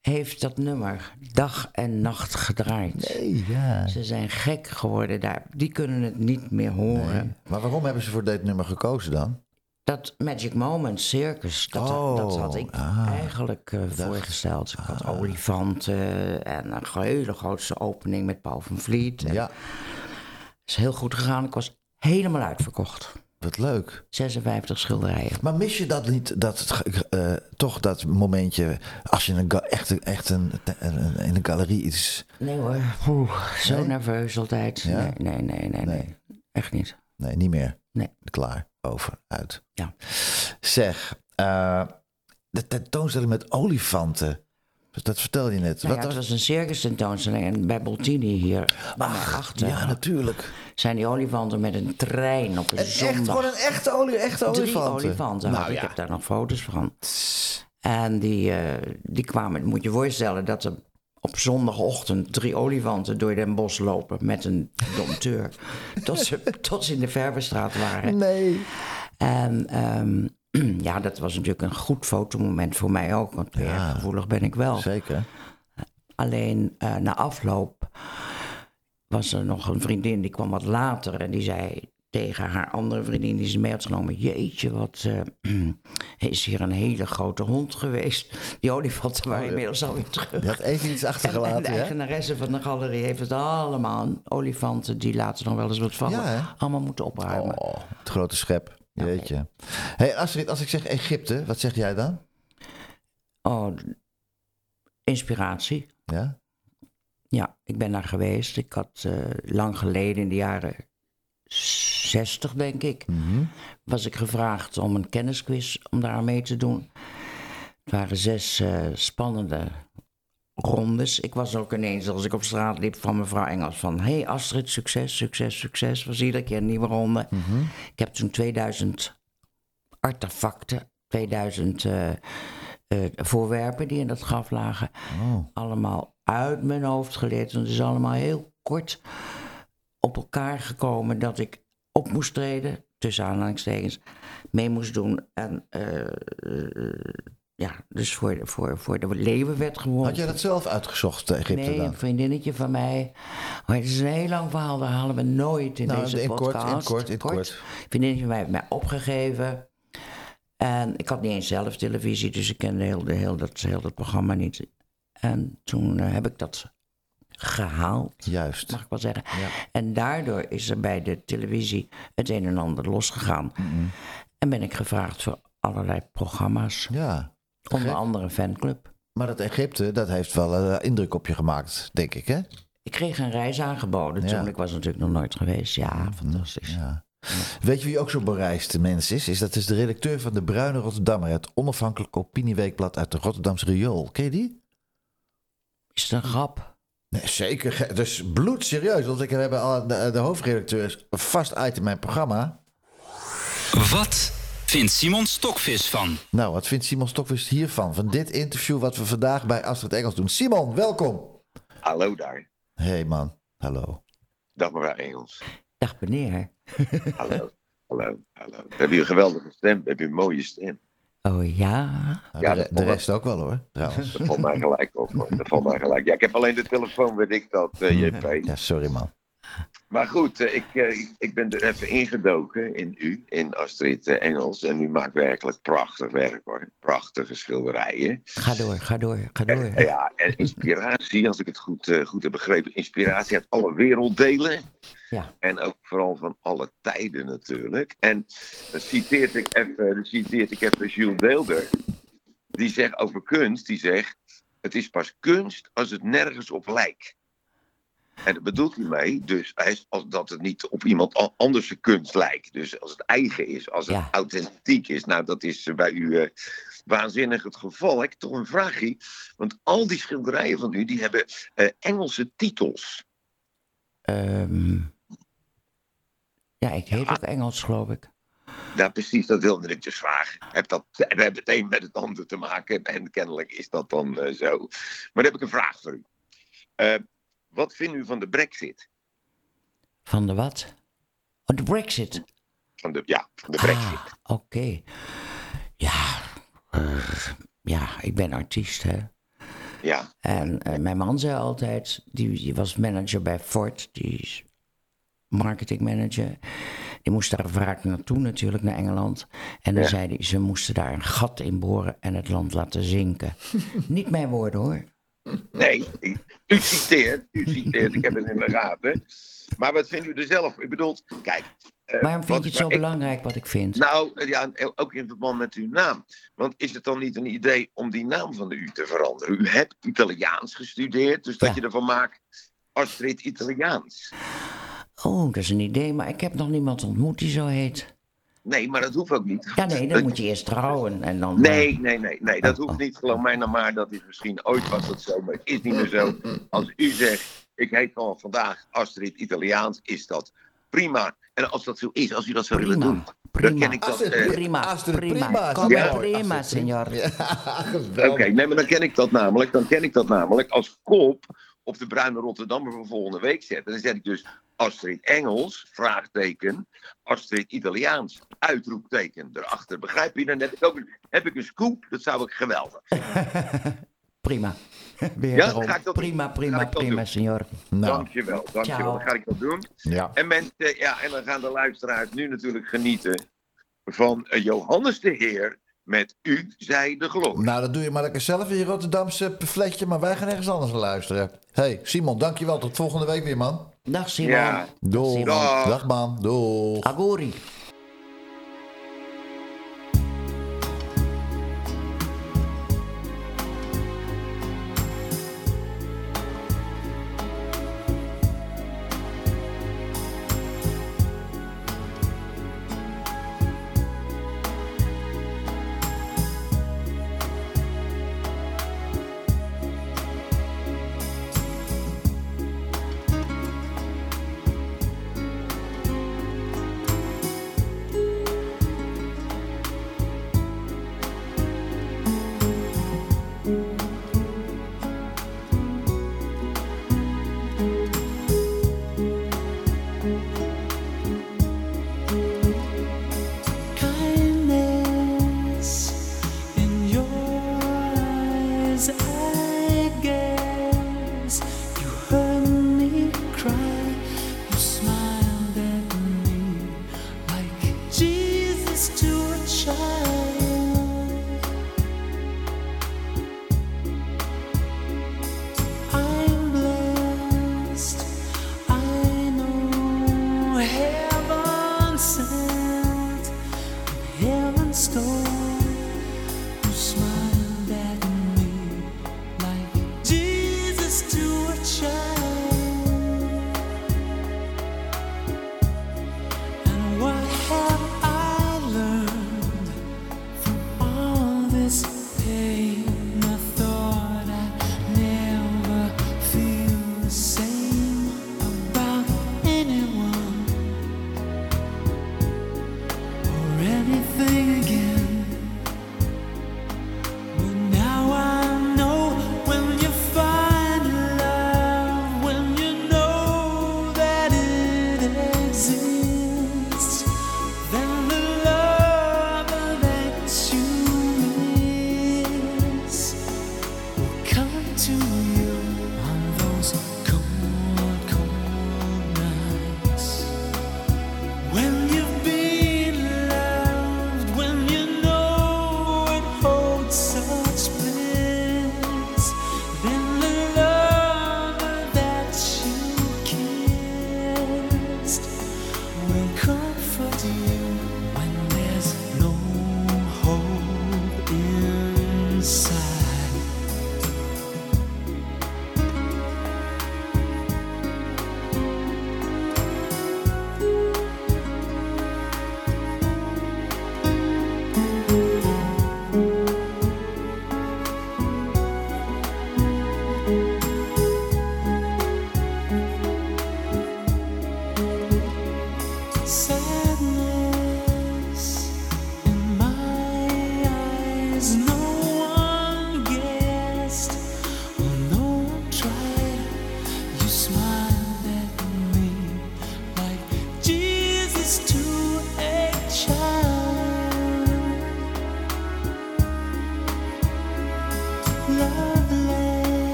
Speaker 3: heeft dat nummer dag en nacht gedraaid.
Speaker 2: Hey, ja.
Speaker 3: Ze zijn gek geworden daar. Die kunnen het niet meer horen.
Speaker 2: Maar waarom hebben ze voor dit nummer gekozen dan?
Speaker 3: Dat Magic Moment Circus, dat,
Speaker 2: Oh,
Speaker 3: dat had ik
Speaker 2: ah.
Speaker 3: eigenlijk eh, voorgesteld. Ik had olifanten en een hele grootste opening met Paul van Vliet. En
Speaker 2: Ja,
Speaker 3: Het is heel goed gegaan. Ik was helemaal uitverkocht.
Speaker 2: wat leuk.
Speaker 3: 56 schilderijen.
Speaker 2: Maar mis je dat niet, dat, eh, toch dat momentje, als je een echt, echt een, een- een- in een galerie iets...
Speaker 3: Nee hoor, Oeh, zo
Speaker 2: Nee?
Speaker 3: nerveus altijd.
Speaker 2: Ja?
Speaker 3: Nee, nee, nee, nee, nee,
Speaker 2: Nee.
Speaker 3: Echt niet.
Speaker 2: Nee, niet meer.
Speaker 3: Nee.
Speaker 2: Klaar, over, uit.
Speaker 3: Ja.
Speaker 2: Zeg, eh, de tentoonstelling met olifanten. Dat vertelde je net.
Speaker 3: Nou
Speaker 2: Wat
Speaker 3: ja, het
Speaker 2: was-
Speaker 3: een circus tentoonstelling en bij Boltini hier achter
Speaker 2: ja, natuurlijk.
Speaker 3: zijn die olifanten met een trein op een
Speaker 2: En echt,
Speaker 3: zondag.
Speaker 2: gewoon een echte, olie, echte
Speaker 3: Drie
Speaker 2: olifanten.
Speaker 3: olifanten.
Speaker 2: Nou.
Speaker 3: Ik heb daar nog foto's van. En die, eh, die kwamen, moet je je voorstellen dat er op zondagochtend drie olifanten door Den Bosch lopen met een dompteur. tot, ze, tot ze in de Verberstraat waren.
Speaker 2: Nee.
Speaker 3: En ehm, ja, dat was natuurlijk een goed fotomoment voor mij ook, want weer gevoelig ben ik wel.
Speaker 2: Zeker.
Speaker 3: Alleen eh, na afloop was er nog een vriendin die kwam wat later en die zei tegen haar andere vriendin die ze mee had genomen: Jeetje, wat eh, is hier een hele grote hond geweest. Die olifanten waren inmiddels alweer terug.
Speaker 2: Je had even iets
Speaker 3: En, en
Speaker 2: achtergelaten,
Speaker 3: de eigenaresse van de galerie heeft het allemaal, olifanten die laten nog wel eens wat vallen,
Speaker 2: Ja,
Speaker 3: allemaal moeten opruimen.
Speaker 2: Oh, het grote schep. Jeetje. hey, Astrid, als ik zeg Egypte, wat zeg jij dan?
Speaker 3: Oh, inspiratie.
Speaker 2: Ja?
Speaker 3: Ja, ik ben daar geweest. Ik had eh, lang geleden, in de jaren 60 denk ik, was ik gevraagd om een kennisquiz om daar mee te doen. Het waren zes eh, spannende rondes. Ik was ook ineens, als ik op straat liep, van mevrouw Engels van... hey Astrid, succes, succes, succes. Was iedere keer een nieuwe ronde. Ik heb toen 2000 artefacten, 2000 eh, eh, voorwerpen die in dat graf lagen... allemaal uit mijn hoofd geleerd. Want het is allemaal heel kort op elkaar gekomen dat ik op moest treden, tussen aanhalingstekens, mee moest doen. En eh, eh, ja, dus voor de, voor, voor de leeuwen werd gewonnen.
Speaker 2: Had jij dat zelf uitgezocht, Egypte
Speaker 3: Nee,
Speaker 2: dan?
Speaker 3: een vriendinnetje van mij. Maar het is een heel lang verhaal, daar halen we nooit in
Speaker 2: Nou,
Speaker 3: deze
Speaker 2: in kort, in
Speaker 3: podcast.
Speaker 2: kort, in kort.
Speaker 3: Een vriendinnetje van mij heeft mij opgegeven. En ik had niet eens zelf televisie, dus ik kende heel, de, heel, dat, heel dat programma niet. En toen eh, heb ik dat gehaald,
Speaker 2: Juist.
Speaker 3: mag ik wel zeggen. En daardoor is er bij de televisie het een en ander losgegaan. En ben ik gevraagd voor allerlei programma's.
Speaker 2: Ja.
Speaker 3: Onder andere een fanclub.
Speaker 2: Maar dat Egypte, dat heeft wel eh, indruk op je gemaakt, denk ik, hè?
Speaker 3: Ik kreeg een reis aangeboden
Speaker 2: Ja.
Speaker 3: toen. Ik was natuurlijk nog nooit geweest. Ja, fantastisch.
Speaker 2: Ja. Weet je wie ook zo'n bereisde mens is? is? Dat is de redacteur van de Bruine Rotterdammer, het onafhankelijke opinieweekblad uit de Rotterdamse Riool. Ken je die?
Speaker 3: Is het een grap?
Speaker 2: Nee, zeker. Dus bloedserieus, want ik heb al de, de hoofdredacteur is een vast item in mijn programma.
Speaker 1: Wat vindt Simon Stokvis van?
Speaker 2: Nou, wat vindt Simon Stokvis hiervan? Van dit interview wat we vandaag bij Astrid Engels doen. Simon, welkom.
Speaker 8: Hallo daar.
Speaker 2: hey man, hallo.
Speaker 8: Dag mevrouw Engels.
Speaker 3: Dag meneer.
Speaker 8: Hallo. hallo. Hallo. Heb je een geweldige stem? Heb je een mooie stem?
Speaker 3: Oh ja?
Speaker 2: Nou,
Speaker 8: Ja,
Speaker 2: de, rest ook wel hoor, trouwens.
Speaker 8: Dat valt mij gelijk op. hoor. Dat valt mij gelijk. Ja, ik heb alleen de telefoon, weet ik dat, eh, JP.
Speaker 2: Ja, sorry man.
Speaker 8: Maar goed, eh, ik, eh, ik, ik ben er even ingedoken in u, in Astrid Engels. En u maakt werkelijk prachtig werk hoor. Prachtige schilderijen.
Speaker 3: Ga door, ga door, ga door.
Speaker 8: En, ja, en inspiratie, als ik het goed, eh, goed heb begrepen. Inspiratie uit alle werelddelen.
Speaker 3: Ja.
Speaker 8: En ook vooral van alle tijden natuurlijk. En dan citeert ik even, dan citeert ik even Jules Deelder. Die zegt over kunst, die zegt... Het is pas kunst als het nergens op lijkt. En daar bedoelt hij mee, dus als dat het niet op iemand anders de kunst lijkt. Dus als het eigen is, als het
Speaker 3: Ja.
Speaker 8: authentiek is. Nou, dat is bij u eh, waanzinnig het geval. Ik heb toch een vraagje. Want al die schilderijen van u, die hebben eh, Engelse titels.
Speaker 3: Ehm, ja, ik heet ook Engels, geloof ik.
Speaker 8: Ja, precies, dat wilde ik dus vragen. Heb dat, we hebben het een met het ander te maken en kennelijk is dat dan eh, zo. Maar dan heb ik een vraag voor u. Eh, wat vindt u van de brexit?
Speaker 3: Van de wat? Oh, de Brexit.
Speaker 8: Van de, ja, van de brexit.
Speaker 3: Ah, oké. Ja, eh, ja, ik ben artiest, hè.
Speaker 8: Ja,
Speaker 3: En mijn man zei altijd, die, die was manager bij Ford, die is marketingmanager. Die moest daar vaak naartoe natuurlijk, naar Engeland. En dan
Speaker 8: Ja.
Speaker 3: zei hij, ze moesten daar een gat in boren en het land laten zinken. Niet mijn woorden hoor.
Speaker 8: nee, u citeert, u citeert, ik heb het in de gaten. Maar wat vindt u er zelf? Ik bedoel, kijk. eh,
Speaker 3: Waarom vind je het zo
Speaker 8: ik-
Speaker 3: belangrijk wat ik vind?
Speaker 8: Nou, ja, ook in verband met uw naam. Want is het dan niet een idee om die naam van u te veranderen? U hebt Italiaans gestudeerd, dus dat je ervan maakt Astrid Italiaans.
Speaker 3: Oh, dat is een idee, maar ik heb nog niemand ontmoet die zo heet.
Speaker 8: Nee, maar dat hoeft ook niet.
Speaker 7: Ja, nee, dan moet je eerst trouwen en dan...
Speaker 8: Nee, nee, nee, nee, dat hoeft niet. Geloof mij nou maar, dat is misschien ooit was dat zo, maar het is niet meer zo. Als u zegt, ik heet gewoon vandaag Astrid Italiaans, is dat prima. En als dat zo is, als u dat zou willen
Speaker 7: Prima,
Speaker 8: doen, dan ken ik dat.
Speaker 2: Astrid,
Speaker 8: eh,
Speaker 7: Prima,
Speaker 2: Astrid,
Speaker 7: prima.
Speaker 2: prima.
Speaker 7: Kom
Speaker 8: Ja.
Speaker 7: maar, prima, senor.
Speaker 8: Oké, nee, maar dan ken ik dat namelijk. Dan ken ik dat namelijk als kop op de Bruine Rotterdammer van volgende week zetten. Dan zet ik dus Astrid Engels, vraagteken, Astrid Italiaans, uitroepteken erachter. Begrijp je? Dan heb ik ook een, heb ik een scoop, dat zou ik geweldig.
Speaker 7: Prima. Weer
Speaker 8: Ja, ga ik dat doen.
Speaker 7: prima,
Speaker 8: Ga
Speaker 7: prima,
Speaker 8: ik dat
Speaker 7: prima, senor.
Speaker 2: Nou,
Speaker 8: Dankjewel, dankjewel.
Speaker 7: Ciao.
Speaker 8: Dan ga ik dat doen.
Speaker 2: ja.
Speaker 8: En mensen, ja, en dan gaan de luisteraars nu natuurlijk genieten van eh, Johannes de Heer met U, zij de glorie.
Speaker 2: Nou, dat doe je maar lekker zelf in je Rotterdamse fletje, maar wij gaan ergens anders naar luisteren. hey, Simon, dankjewel. Tot volgende week weer, man.
Speaker 7: Dag Simon.
Speaker 8: Ja.
Speaker 2: Doeg.
Speaker 7: Simon.
Speaker 8: Dag.
Speaker 2: Dag, man. Doeg.
Speaker 7: Aguri.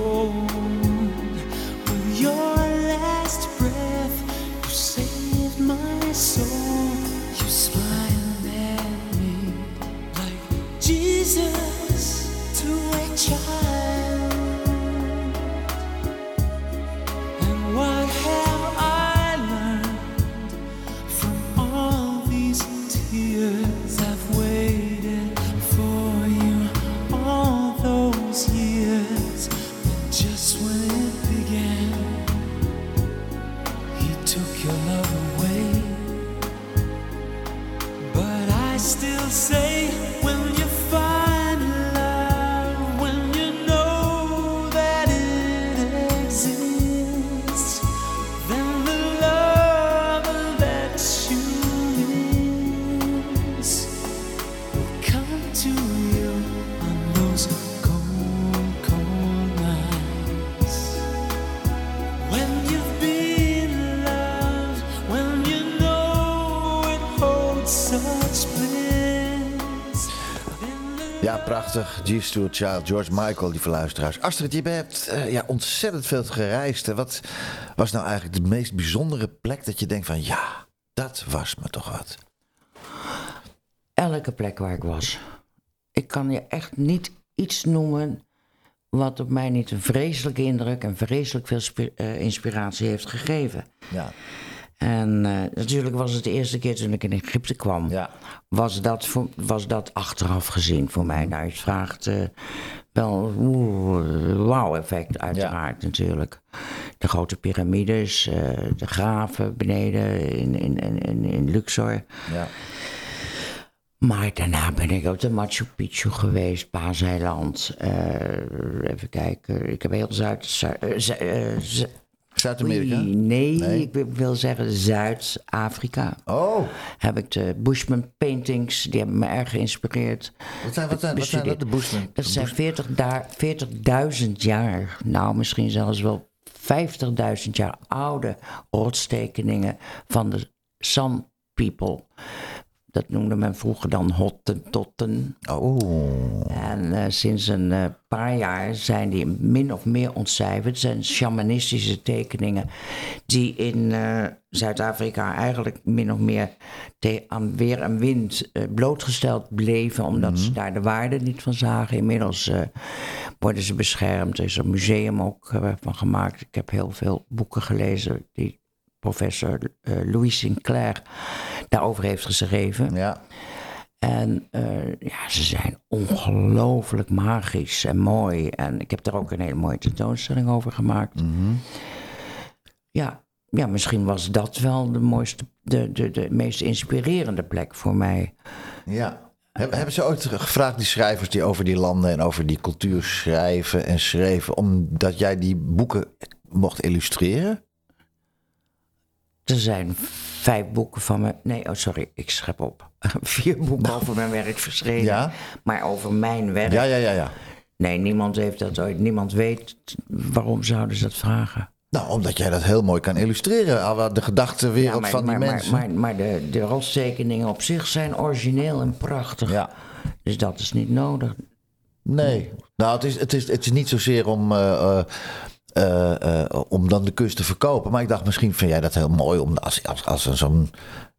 Speaker 2: Oh. Stuart Child, George Michael, die verluisteraars. Astrid, je hebt eh, ja, ontzettend veel gereisd. hè. Wat was nou eigenlijk de meest bijzondere plek dat je denkt van... ja, dat was me toch wat.
Speaker 3: Elke plek waar ik was. Ik kan je echt niet iets noemen wat op mij niet een vreselijke indruk en vreselijk veel eh, inspiratie heeft gegeven.
Speaker 2: Ja,
Speaker 3: En eh, natuurlijk was het de eerste keer toen ik in Egypte kwam.
Speaker 2: ja.
Speaker 3: Was, dat voor, was dat achteraf gezien voor mij? Nou, je vraagt eh, wel oeh, wauw-effect uiteraard natuurlijk. De grote piramides, eh, de graven beneden in, in, in, in, Luxor.
Speaker 2: ja.
Speaker 3: Maar daarna ben ik op de Machu Picchu geweest, Paaseiland. eh even kijken, ik heb heel Zuid... Zu- eh, Zu- eh, Zu-
Speaker 2: Zuid-Amerika?
Speaker 3: Nee,
Speaker 2: Nee?
Speaker 3: ik wil zeggen Zuid-Afrika.
Speaker 2: Oh,
Speaker 3: Heb ik de Bushman paintings, die hebben me erg geïnspireerd.
Speaker 2: wat zijn, wat zijn, wat zijn dat? De Bushman?
Speaker 3: Dat zijn 40 da- 40.000 jaar, nou misschien zelfs wel 50.000 jaar oude rotstekeningen van de Sun People. Dat noemde men vroeger dan Hottentotten.
Speaker 2: Oh,
Speaker 3: En eh, sinds een eh, paar jaar zijn die min of meer ontcijferd. Het zijn shamanistische tekeningen die in eh, Zuid-Afrika eigenlijk min of meer aan weer en wind blootgesteld bleven, omdat ze daar de waarde niet van zagen. Inmiddels worden ze beschermd. Er is een museum ook van gemaakt. Ik heb heel veel boeken gelezen die professor Louis Sinclair daarover heeft geschreven.
Speaker 2: ja.
Speaker 3: En eh, ja, ze zijn ongelooflijk magisch en mooi. En ik heb daar ook een hele mooie tentoonstelling over gemaakt. ja, ja, misschien was dat wel de mooiste, de, de, de meest inspirerende plek voor mij.
Speaker 2: Ja. Heb- Hebben ze ooit gevraagd, die schrijvers die over die landen en over die cultuur schrijven en schreven, omdat jij die boeken mocht illustreren?
Speaker 3: Er zijn vijf boeken van me. Nee, oh sorry, ik schep op. Vier boeken over mijn werk verschenen.
Speaker 2: Ja?
Speaker 3: Maar over mijn werk.
Speaker 2: Ja, ja, ja, ja.
Speaker 3: Nee, niemand heeft dat ooit. Niemand weet waarom zouden ze dat vragen.
Speaker 2: Nou, omdat jij dat heel mooi kan illustreren. Al De gedachtenwereld
Speaker 3: maar,
Speaker 2: van die
Speaker 3: maar, maar,
Speaker 2: mensen.
Speaker 3: maar, maar de, de rotstekeningen op zich zijn origineel en prachtig.
Speaker 2: ja.
Speaker 3: Dus dat is niet nodig.
Speaker 2: Nee. Nou, het is, het is, het is niet zozeer om, eh, eh, om dan de kunst te verkopen. Maar ik dacht, misschien vind jij dat heel mooi. Om, als, als, als zo'n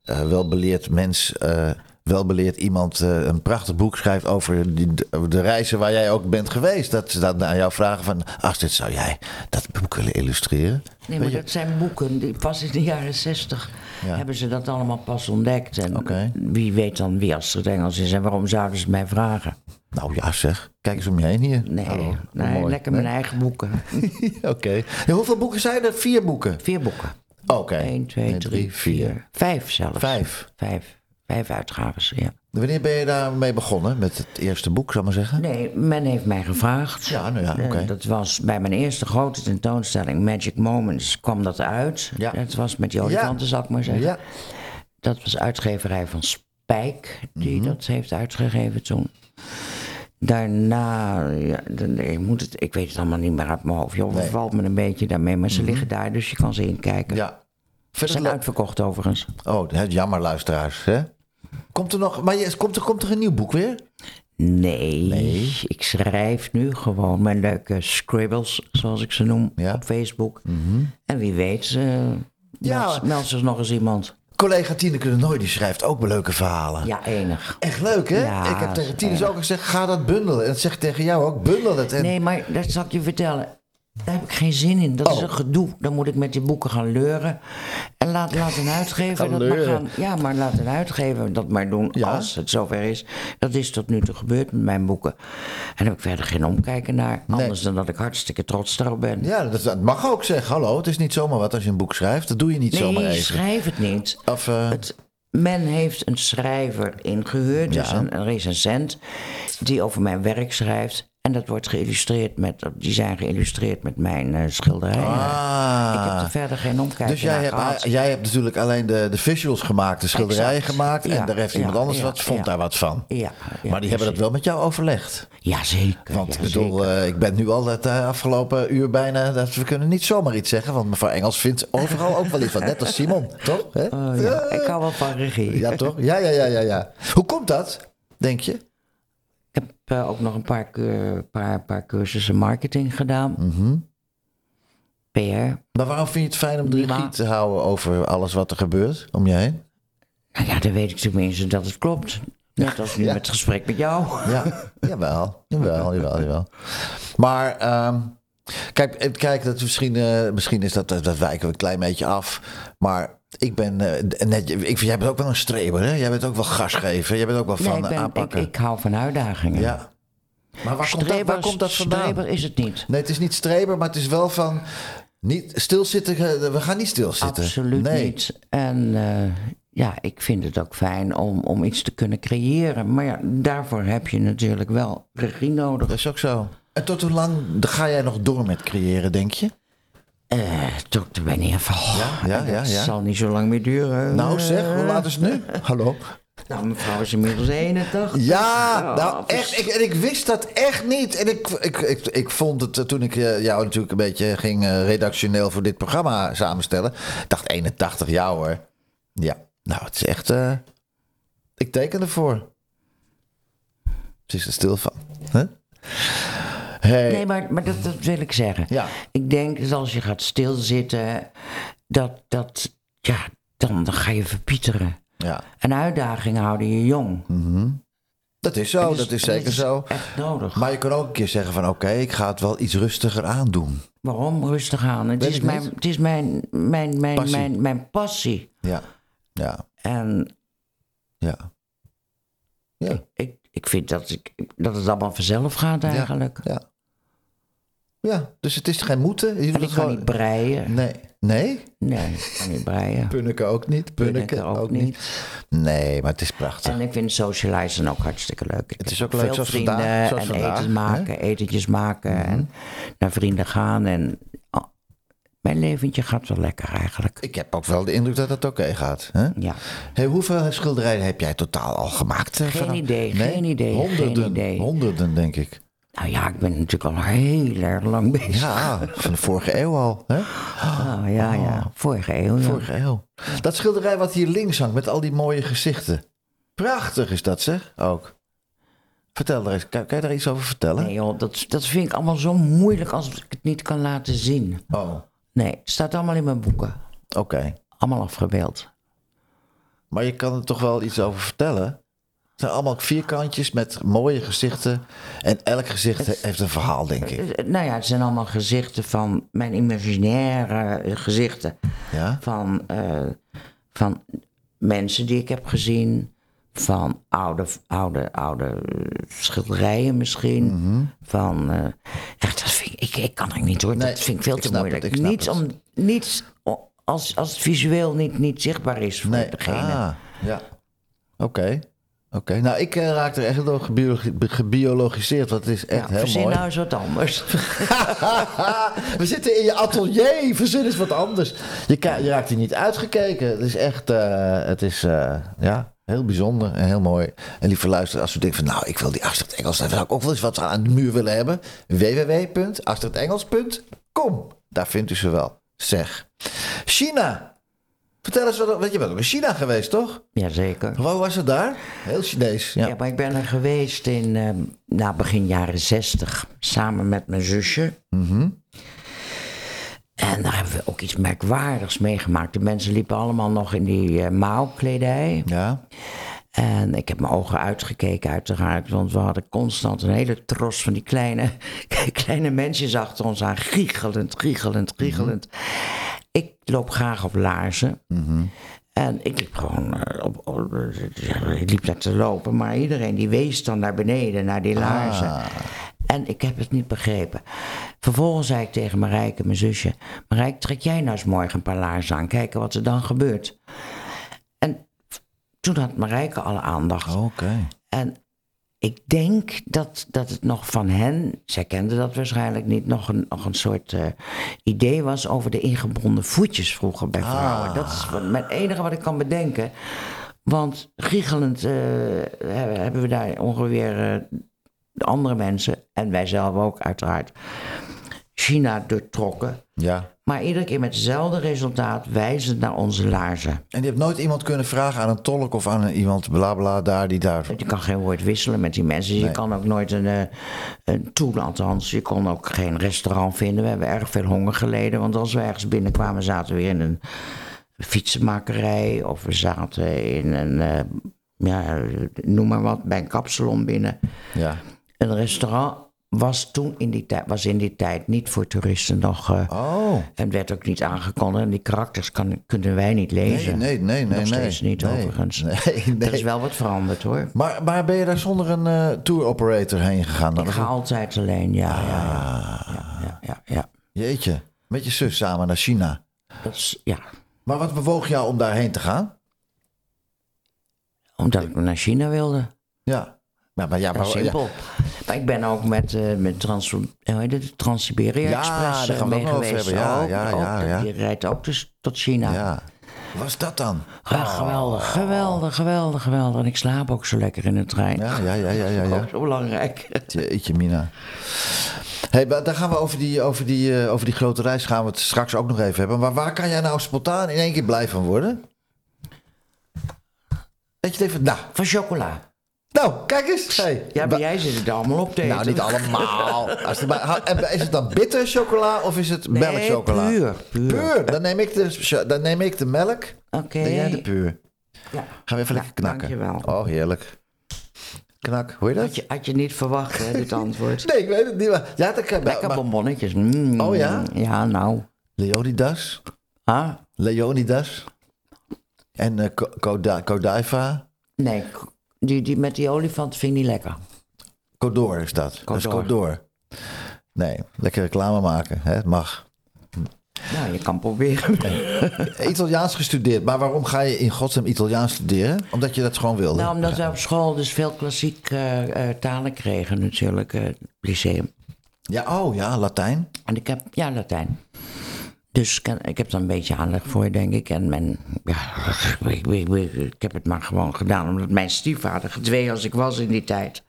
Speaker 2: eh, welbeleerd mens, eh, welbeleerd iemand eh, een prachtig boek schrijft over die, de, de reizen waar jij ook bent geweest. Dat ze dan aan jou vragen van, Astrid, zou jij dat boek willen illustreren?
Speaker 3: Nee, maar dat zijn boeken die pas in de jaren zestig
Speaker 2: Ja.
Speaker 3: hebben ze dat allemaal pas ontdekt. En wie weet dan wie Astrid Engels is en waarom zouden ze het mij vragen?
Speaker 2: Nou ja, zeg. Kijk eens om je heen hier.
Speaker 3: Nee,
Speaker 2: Hallo,
Speaker 3: nee lekker mijn eigen boeken.
Speaker 2: Oké. Ja, hoeveel boeken zijn er? Vier boeken.
Speaker 3: Vier boeken.
Speaker 2: Oké.
Speaker 3: 1, 2,
Speaker 2: Eén,
Speaker 3: 3, 4. Vijf zelfs.
Speaker 2: Vijf.
Speaker 3: Vijf. Vijf uitgaves, ja.
Speaker 2: Wanneer ben je daarmee begonnen? Met het eerste boek, zal ik maar zeggen?
Speaker 3: Nee, men heeft mij gevraagd.
Speaker 2: Ja, nou ja,
Speaker 3: Eh,
Speaker 2: oké.
Speaker 3: Dat was bij mijn eerste grote tentoonstelling, Magic Moments, kwam dat uit.
Speaker 2: Ja.
Speaker 3: Dat was met die olifanten, zal ik maar zeggen.
Speaker 2: Ja.
Speaker 3: Dat was uitgeverij van Spijk, die
Speaker 2: Mhm.
Speaker 3: dat heeft uitgegeven toen. Daarna, ja, je moet het, ik weet het allemaal niet meer uit mijn hoofd. Je overvalt me een beetje daarmee, maar ze liggen daar, dus je kan ze inkijken.
Speaker 2: Mhm. Ja.
Speaker 3: Ze zijn uitverkocht overigens.
Speaker 2: Oh, hè, jammer luisteraars. Hè? Komt er nog, maar je, komt, er, komt er een nieuw boek weer?
Speaker 3: Nee, ik schrijf nu gewoon mijn leuke scribbles, zoals ik ze noem,
Speaker 2: Ja.
Speaker 3: op Facebook. En wie weet, eh
Speaker 2: Ja.
Speaker 3: meldt zich nog eens iemand.
Speaker 2: Collega Tineke de Nooi die schrijft ook leuke verhalen.
Speaker 3: Ja, enig.
Speaker 2: Echt leuk, hè?
Speaker 3: Ja,
Speaker 2: ik heb tegen
Speaker 3: erg.
Speaker 2: ook gezegd, ga dat bundelen. En dat zeg ik tegen jou ook, bundel het. En,
Speaker 3: Nee, maar dat zal ik je vertellen. Daar heb ik geen zin in. Dat is
Speaker 2: Oh.
Speaker 3: een gedoe. Dan moet ik met die boeken gaan leuren. En laat, laat een uitgever dat maar gaan. Ja, maar laat een uitgever dat maar doen
Speaker 2: Ja.
Speaker 3: als het zover is. Dat is tot nu toe gebeurd met mijn boeken. En daar heb ik verder geen omkijken naar.
Speaker 2: Nee.
Speaker 3: Anders dan dat ik hartstikke trots daarop ben.
Speaker 2: Ja, dat, dat mag ook zeggen. Hallo, het is niet zomaar wat als je een boek schrijft. Dat doe je niet zomaar
Speaker 3: nee,
Speaker 2: even.
Speaker 3: schrijf het niet.
Speaker 2: Of, eh,
Speaker 3: Het, men heeft een schrijver ingehuurd, dus een, een recensent, die over mijn werk schrijft. En dat wordt geïllustreerd met, die zijn geïllustreerd met mijn eh, schilderijen.
Speaker 2: Ah.
Speaker 3: Ik heb er verder geen omkijken
Speaker 2: Dus jij
Speaker 3: naar
Speaker 2: hebt,
Speaker 3: gehad.
Speaker 2: jij hebt natuurlijk alleen de, de visuals gemaakt, de schilderijen
Speaker 3: Exact.
Speaker 2: gemaakt. En daar heeft
Speaker 3: ja,
Speaker 2: iemand anders
Speaker 3: ja,
Speaker 2: wat, vond daar wat van. Maar die hebben dat wel met jou overlegd.
Speaker 3: Ja, zeker.
Speaker 2: Want ik bedoel, eh, ik ben nu al het eh, afgelopen uur bijna... Dat we kunnen niet zomaar iets zeggen, want mevrouw Engels vindt overal ook wel iets van. Net als Simon, toch?
Speaker 3: Oh, ja. Ik hou wel van regie.
Speaker 2: Ja, toch? Ja, ja, ja, ja, ja. Hoe komt dat, denk je?
Speaker 3: Ik heb eh, ook nog een paar, paar, paar cursussen marketing gedaan.
Speaker 2: Mhm.
Speaker 3: PR.
Speaker 2: Maar waarom vind je het fijn om de
Speaker 3: Prima.
Speaker 2: regie te houden over alles wat er gebeurt om je heen?
Speaker 3: Nou ja, dan weet ik tenminste dat het klopt. Net als nu
Speaker 2: Ja.
Speaker 3: met het gesprek met jou.
Speaker 2: Ja, jawel, jawel, jawel, jawel. Maar ehm, kijk, kijk dat misschien, eh, misschien is dat, dat wijken we een klein beetje af. Maar ik ben eh, net, ik, vind- jij bent ook wel een streber, hè? Jij bent ook wel gasgever. Jij bent ook wel van
Speaker 3: Nee, ik, ben, ik,
Speaker 2: aanpakken.
Speaker 3: ik hou van uitdagingen.
Speaker 2: ja. Maar waar komt, dat, waar komt dat vandaan?
Speaker 3: Streber is het niet.
Speaker 2: Nee, het is niet streber, maar het is wel van niet stilzitten. We gaan niet stilzitten.
Speaker 3: Absoluut
Speaker 2: nee.
Speaker 3: niet. En eh, ja, ik vind het ook fijn om, om iets te kunnen creëren. Maar ja, daarvoor heb je natuurlijk wel regie nodig.
Speaker 2: Dat is ook zo. En tot hoe lang ga jij nog door met creëren, denk je?
Speaker 3: Eh tot de wanneer van.
Speaker 2: Ja, ja, ja,
Speaker 3: zal niet zo lang meer duren.
Speaker 2: Nou zeg, hoe laat is het nu? Hallo?
Speaker 3: Nou, mevrouw is inmiddels 81.
Speaker 2: Ja,
Speaker 3: Ja,
Speaker 2: nou echt. Ik, en ik wist dat echt niet. En ik, ik, ik, ik vond het eh, toen ik eh, jou natuurlijk een beetje ging eh, redactioneel voor dit programma samenstellen. Ik dacht 81, ja hoor. Ja, nou het is echt. eh, ik teken ervoor. Het is er stil van. Huh? Hey.
Speaker 3: Nee, maar, maar dat, dat wil ik zeggen.
Speaker 2: Ja.
Speaker 3: Ik denk dat als je gaat stilzitten, dat, dat ja, dan, dan ga je verpieteren.
Speaker 2: Ja,
Speaker 3: En uitdagingen houden je jong.
Speaker 2: dat is zo,
Speaker 3: Dus-
Speaker 2: dat is zeker zo.
Speaker 3: Echt nodig.
Speaker 2: Maar je kan ook een keer zeggen van oké, ik ga het wel iets rustiger aandoen.
Speaker 3: Waarom? Rustig aan. Het
Speaker 2: Weet
Speaker 3: is, mijn,
Speaker 2: niet.
Speaker 3: het is mijn, mijn, mijn,
Speaker 2: Passie.
Speaker 3: mijn, mijn passie.
Speaker 2: Ja, ja,
Speaker 3: En
Speaker 2: ja. Ja,
Speaker 3: ik, ik vind dat, ik, dat het allemaal vanzelf gaat eigenlijk.
Speaker 2: ja. Ja, dus het is geen moeten. Je
Speaker 3: En ik kan
Speaker 2: gewoon-
Speaker 3: niet breien.
Speaker 2: Nee. Nee?
Speaker 3: Nee, ik kan niet breien.
Speaker 2: Punneke ook niet. Punneke
Speaker 3: ook niet.
Speaker 2: Nee, maar het is prachtig.
Speaker 3: En ik vind socializen ook hartstikke leuk. Ik
Speaker 2: Het is ook leuk zoals
Speaker 3: vrienden
Speaker 2: vandaag, zoals
Speaker 3: en
Speaker 2: vandaag,
Speaker 3: eten
Speaker 2: hè? Mhm.
Speaker 3: maken, etentjes maken en naar vrienden gaan. En mijn leventje gaat wel lekker eigenlijk.
Speaker 2: Ik heb ook wel de indruk dat het oké gaat. Hè?
Speaker 3: Ja.
Speaker 2: Hey, hoeveel schilderijen heb jij totaal al gemaakt? eh,
Speaker 3: Geen
Speaker 2: vanaf-
Speaker 3: idee,
Speaker 2: Nee?
Speaker 3: geen idee,
Speaker 2: Honderden,
Speaker 3: geen idee.
Speaker 2: honderden denk ik.
Speaker 3: Nou ja, ik ben natuurlijk al heel erg lang bezig.
Speaker 2: Ja, van de vorige eeuw al. Hè?
Speaker 3: Ah, ja, ja. Vorige eeuw. ja.
Speaker 2: Vorige eeuw. Dat schilderij wat hier links hangt met al die mooie gezichten. Prachtig is dat zeg, ook. Vertel er eens, kan, kan je daar iets over vertellen?
Speaker 3: Nee joh, dat, dat vind ik allemaal zo moeilijk als ik het niet kan laten zien.
Speaker 2: Oh,
Speaker 3: Nee, het staat allemaal in mijn boeken.
Speaker 2: oké.
Speaker 3: Allemaal afgebeeld.
Speaker 2: Maar je kan er toch wel iets over vertellen? Het zijn allemaal vierkantjes met mooie gezichten. En elk gezicht he- heeft een verhaal, denk ik.
Speaker 3: Eh, Nou ja, het zijn allemaal gezichten van mijn imaginaire eh, gezichten.
Speaker 2: Ja?
Speaker 3: Van, eh, van mensen die ik heb gezien. Van oude, oude, oude eh, schilderijen misschien. Van, eh, echt, ik, ik, kan er niet hoor.
Speaker 2: Nee,
Speaker 3: dat vind ik veel
Speaker 2: ik
Speaker 3: te moeilijk.
Speaker 2: het,
Speaker 3: niets,
Speaker 2: het.
Speaker 3: om, niets als, als het visueel niet, niet zichtbaar is voor
Speaker 2: Nee,
Speaker 3: degene.
Speaker 2: ah, ja. Oké. Oké, nou ik eh, raak er echt door gebiologi- gebiologiseerd, het is echt
Speaker 3: Ja,
Speaker 2: heel
Speaker 3: verzin
Speaker 2: mooi.
Speaker 3: nou eens wat anders.
Speaker 2: We zitten in je atelier, verzin is wat anders. Je, je raakt hier niet uitgekeken. Het is echt, eh, het is, eh, ja, heel bijzonder en heel mooi. En lieve luisteren, als u denkt van, nou, ik wil die Astrid Engels, dan zou ik ook wel eens wat aan de muur willen hebben. www.astridengels.com. Daar vindt u ze wel. Zeg. China. Vertel eens wat, want je ook in China geweest, toch?
Speaker 3: Jazeker.
Speaker 2: Hoe was het daar? Heel Chinees. Ja.
Speaker 3: Ja, maar ik ben er geweest in eh, nou, begin jaren zestig. Samen met mijn zusje. En daar hebben we ook iets merkwaardigs meegemaakt. De mensen liepen allemaal nog in die uh, mouwkledij.
Speaker 2: ja.
Speaker 3: En ik heb mijn ogen uitgekeken uiteraard. Want we hadden constant een hele tros van die kleine, kleine mensjes achter ons aan. Giechelend, giechelend, giechelend. Ik loop graag op laarzen. En ik liep gewoon eh, op, op- ik liep daar te lopen, maar iedereen die wees dan naar beneden, naar die laarzen. En ik heb het niet begrepen. Vervolgens zei ik tegen Marijke, mijn zusje: Marijke, trek jij nou eens morgen een paar laarzen aan, kijken wat er dan gebeurt. En toen had Marijke alle aandacht.
Speaker 2: Oké.
Speaker 3: En ik denk dat, dat het nog van hen, zij kenden dat waarschijnlijk niet, nog een, nog een soort eh, idee was over de ingebonden voetjes vroeger bij vrouwen. Dat is wat, het enige wat ik kan bedenken. Want giechelend eh, hebben hebben we daar ongeveer eh, de andere mensen, en wij zelf ook uiteraard, China doortrokken.
Speaker 2: Ja.
Speaker 3: Maar iedere keer met hetzelfde resultaat wijzend naar onze laarzen.
Speaker 2: En je hebt nooit iemand kunnen vragen aan een tolk of aan iemand bla bla daar die daar.
Speaker 3: Je kan geen woord wisselen met die mensen. Je kan ook nooit een, eh, een toen althans. Je kon ook geen restaurant vinden. We hebben erg veel honger geleden. Want als we ergens binnenkwamen zaten we weer in een fietsenmakerij. Of we zaten in een, eh, ja, noem maar wat, bij een kapsalon binnen.
Speaker 2: Ja.
Speaker 3: Een restaurant was toen in die tijd, was in die tijd niet voor toeristen nog. eh,
Speaker 2: Oh.
Speaker 3: En werd ook niet aangekondigd. En die karakters kan, kunnen wij niet lezen.
Speaker 2: nee, nee, nee.
Speaker 3: Nog
Speaker 2: nee.
Speaker 3: steeds niet,
Speaker 2: nee.
Speaker 3: overigens.
Speaker 2: Nee,
Speaker 3: Er
Speaker 2: nee.
Speaker 3: is wel wat veranderd hoor.
Speaker 2: Maar, maar ben je daar zonder een eh, tour operator heen gegaan? Dat
Speaker 3: Ik ga altijd alleen, ja, ja, ja.
Speaker 2: Ah,
Speaker 3: ja, ja, ja, ja.
Speaker 2: Jeetje. Met je zus samen naar China.
Speaker 3: Dat is, ja,
Speaker 2: Maar wat bewoog jou om daarheen te gaan?
Speaker 3: omdat ik naar China wilde.
Speaker 2: Ja. Maar, maar ja,
Speaker 3: Dat
Speaker 2: maar,
Speaker 3: simpel. Maar ik ben ook met, eh met Trans, hoe heet het, Trans-Siberia
Speaker 2: Ja,
Speaker 3: Express
Speaker 2: daar
Speaker 3: eh,
Speaker 2: gaan we
Speaker 3: mee geweest.
Speaker 2: hebben. Ja,
Speaker 3: Ook-
Speaker 2: ja, ja, ja.
Speaker 3: Die rijdt ook dus tot China.
Speaker 2: ja. was dat dan?
Speaker 3: Ja, geweldig, geweldig, geweldig, geweldig. En ik slaap ook zo lekker in de trein.
Speaker 2: Ja, ja, ja, ja, ja. ja.
Speaker 3: Ook zo belangrijk.
Speaker 2: Jeetje, Mina. Hey, daar gaan we over die, over, die, eh, over die grote reis gaan we het straks ook nog even hebben. Maar waar kan jij nou spontaan in één keer blij van worden? Weet je het even? Nou,
Speaker 3: Van chocola.
Speaker 2: Nou kijk eens. Hey.
Speaker 3: Ja, maar jij zit het allemaal op te eten.
Speaker 2: Nou, niet allemaal. Als het is het dan bitter chocola of is het
Speaker 3: Nee,
Speaker 2: melkchocola?
Speaker 3: puur, puur.
Speaker 2: Puur. Dan neem ik de, dan neem ik de melk.
Speaker 3: Oké.
Speaker 2: Ben jij de puur?
Speaker 3: Ja.
Speaker 2: Gaan we even
Speaker 3: Ja,
Speaker 2: lekker knakken.
Speaker 3: dankjewel.
Speaker 2: Oh, heerlijk. Knak, hoor je dat?
Speaker 3: Had je, had je niet verwacht, hè, dit antwoord.
Speaker 2: Nee, ik weet het niet. Maar, ja, dat kan
Speaker 3: Lekker
Speaker 2: maar,
Speaker 3: bonbonnetjes. Mm.
Speaker 2: Oh, ja?
Speaker 3: Ja, nou.
Speaker 2: Leonidas.
Speaker 3: Ah?
Speaker 2: Leonidas. En eh Ko- Koda- Kodaiva.
Speaker 3: Nee, die, die met die olifant vind ik niet lekker.
Speaker 2: Kodor is dat. Dat is.
Speaker 3: Kodor.
Speaker 2: Nee, lekker reclame maken. Hè? Het mag.
Speaker 3: Nou, je kan proberen.
Speaker 2: Italiaans gestudeerd. Maar waarom ga je in godsnaam Italiaans studeren? Omdat je dat gewoon wilde?
Speaker 3: nou, omdat we op school dus veel klassiek eh, eh, talen kregen natuurlijk, eh, lyceum.
Speaker 2: Ja, oh ja, Latijn.
Speaker 3: En ik heb, ja, Latijn. Dus ik, ik heb daar een beetje aanleg voor, denk ik. En mijn, ja, ik, ik, ik, ik heb het maar gewoon gedaan. Omdat mijn stiefvader, gedwee als ik was in die tijd,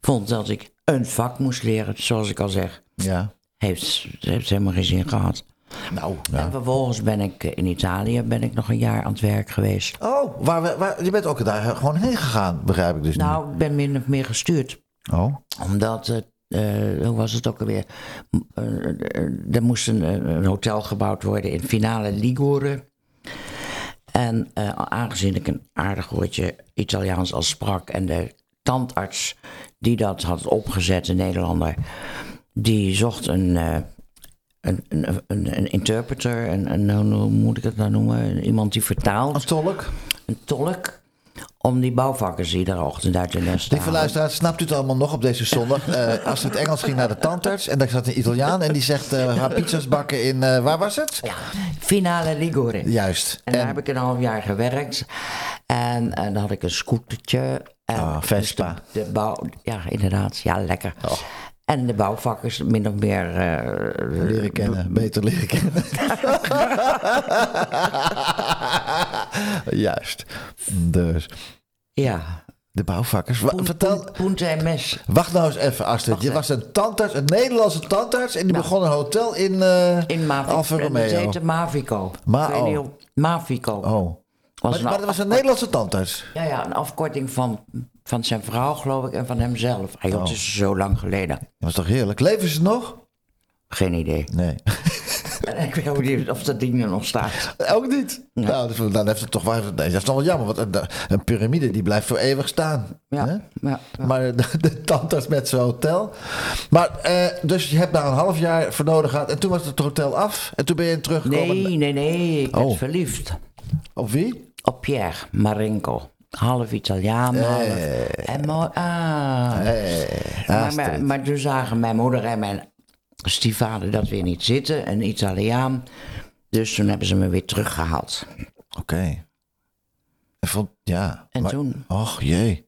Speaker 3: vond dat ik een vak moest leren. Zoals ik al zeg,
Speaker 2: Ja.
Speaker 3: heeft, heeft helemaal geen zin gehad.
Speaker 2: Nou,
Speaker 3: En vervolgens ben ik eh, in Italië ben ik nog een jaar aan het werk geweest.
Speaker 2: Oh, waar, we- waar, je bent ook daar gewoon heen gegaan, begrijp ik dus
Speaker 3: Nou, ik ben min of meer gestuurd.
Speaker 2: niet. Oh,
Speaker 3: Omdat het, eh, hoe was het ook alweer? Eh, eh, er moest een, een hotel gebouwd worden in Finale Ligure. En aangezien ik een aardig woordje Italiaans al sprak en de tandarts die dat had opgezet, een Nederlander, die zocht een, een, een, een, interpreter, een, een, hoe moet ik het nou noemen? Iemand die vertaalt,
Speaker 2: een tolk.
Speaker 3: een tolk, om die bouwvakkers iedere ochtend uit de nest te
Speaker 2: Lieve luisteraars, snapt u het allemaal nog op deze zondag? Eh als het Engels ging naar de tandarts en daar zat een Italiaan en die zegt eh haar pizza's bakken in, eh, waar was het?
Speaker 3: Ja, Finale Ligure.
Speaker 2: Juist.
Speaker 3: En daar heb ik een half jaar gewerkt. En, en dan had ik een scootertje. En
Speaker 2: Ah, Vespa.
Speaker 3: dus De, de bouw, ja, inderdaad. Ja, lekker. En de bouwvakkers min of meer...
Speaker 2: leren kennen, beter leren kennen. Juist. Dus,
Speaker 3: ja.
Speaker 2: de bouwvakkers.
Speaker 3: Poen-
Speaker 2: vertel,
Speaker 3: poen- Poente en mes.
Speaker 2: wacht nou eens even, Astrid.
Speaker 3: Wacht
Speaker 2: Je
Speaker 3: even.
Speaker 2: was een tandarts, een Nederlandse tandarts... en die
Speaker 3: Nou.
Speaker 2: begon een hotel in, eh
Speaker 3: In Mavico.
Speaker 2: Alfa Romeo.
Speaker 3: heette Mavico.
Speaker 2: Ma-
Speaker 3: niet
Speaker 2: oh.
Speaker 3: Mavico.
Speaker 2: Oh.
Speaker 3: Was
Speaker 2: Maar, dat was een Nederlandse tandarts.
Speaker 3: Ja, ja, een afkorting van, van zijn vrouw, geloof ik, en van hemzelf. Hij
Speaker 2: Oh.
Speaker 3: had dus zo lang geleden.
Speaker 2: Dat was toch heerlijk? Leven ze nog?
Speaker 3: Geen idee.
Speaker 2: Nee.
Speaker 3: En ik weet ook niet of dat ding er nog staat.
Speaker 2: Ook niet. Nou, dan heeft het toch wel... Nee, dat is nog wel jammer, want een, een piramide die blijft voor eeuwig staan.
Speaker 3: Ja,
Speaker 2: Hè?
Speaker 3: ja, ja.
Speaker 2: Maar de, de tandarts met zijn hotel. Maar, eh, dus je hebt daar een half jaar voor nodig gehad. En toen was het hotel af. En toen ben je teruggekomen.
Speaker 3: Nee, nee, nee. Ik
Speaker 2: Oh.
Speaker 3: werd verliefd.
Speaker 2: Op wie?
Speaker 3: Op Pierre Marenco. Half Italiaan, half... En mooi... Ah. maar, maar, maar toen zagen mijn moeder en mijn stiefvader dat weer niet zitten. Een Italiaan. Dus toen hebben ze me weer teruggehaald.
Speaker 2: Oké. Vond, ja.
Speaker 3: En
Speaker 2: maar-
Speaker 3: toen?
Speaker 2: Och, jee.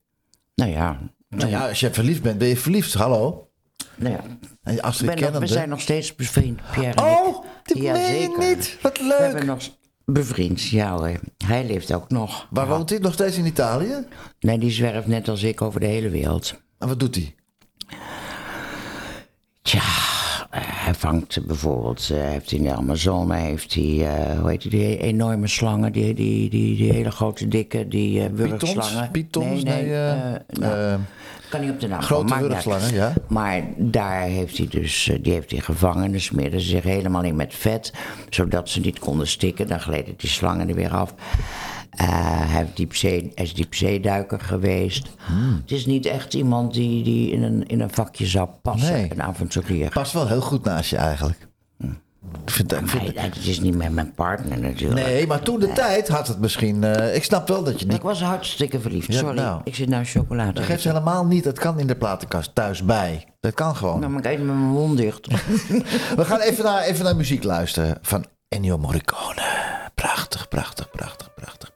Speaker 3: Nou ja...
Speaker 2: Nou ja, als je verliefd bent, ben je verliefd. Hallo.
Speaker 3: Nou ja.
Speaker 2: En Astrid
Speaker 3: ben nog- we zijn nog steeds bevriend, Pierre.
Speaker 2: Oh, dit
Speaker 3: Ja,
Speaker 2: meen niet. Wat
Speaker 3: We hebben
Speaker 2: leuk.
Speaker 3: nog bevriend, ja hoor. Hij leeft ook nog.
Speaker 2: Waar woont hij? Nog steeds in Italië?
Speaker 3: Nee, die zwerft net als ik over de hele wereld.
Speaker 2: En wat doet hij?
Speaker 3: Tja, hij vangt bijvoorbeeld, eh, heeft hij in de Amazone, heeft hij, eh, hoe heet die, die enorme slangen, die, die, die, die hele grote dikke, die eh wurgslangen.
Speaker 2: Pythons?
Speaker 3: Nee, nee, nou, kan niet op de naam
Speaker 2: grote wurgslangen, ja.
Speaker 3: Maar daar heeft hij dus, die heeft hij gevangen. Dus smeerden ze zich helemaal in met vet, zodat ze niet konden stikken. Dan gleden die slangen er weer af. Eh, hij, heeft diepzee, hij is diepzeeduiker geweest.
Speaker 2: Hmm.
Speaker 3: Het is niet echt iemand die, die in, een, in een vakje zou passen,
Speaker 2: Nee.
Speaker 3: een avonturier.
Speaker 2: Past wel heel goed naast je eigenlijk. Ik vind, ik vind,
Speaker 3: Nee, het is niet met mijn partner natuurlijk.
Speaker 2: nee, maar toen de tijd had het misschien... eh, ik snap wel dat je niet...
Speaker 3: Ik was hartstikke verliefd,
Speaker 2: Ja,
Speaker 3: sorry.
Speaker 2: nou.
Speaker 3: Ik zit nou chocolade.
Speaker 2: Dat geeft ze helemaal niet. Dat kan in de platenkast thuis bij. Dat kan gewoon.
Speaker 3: Nou, maar ik eet met mijn mond dicht.
Speaker 2: We gaan even naar, even naar muziek luisteren van Ennio Morricone. Prachtig, prachtig, prachtig, prachtig,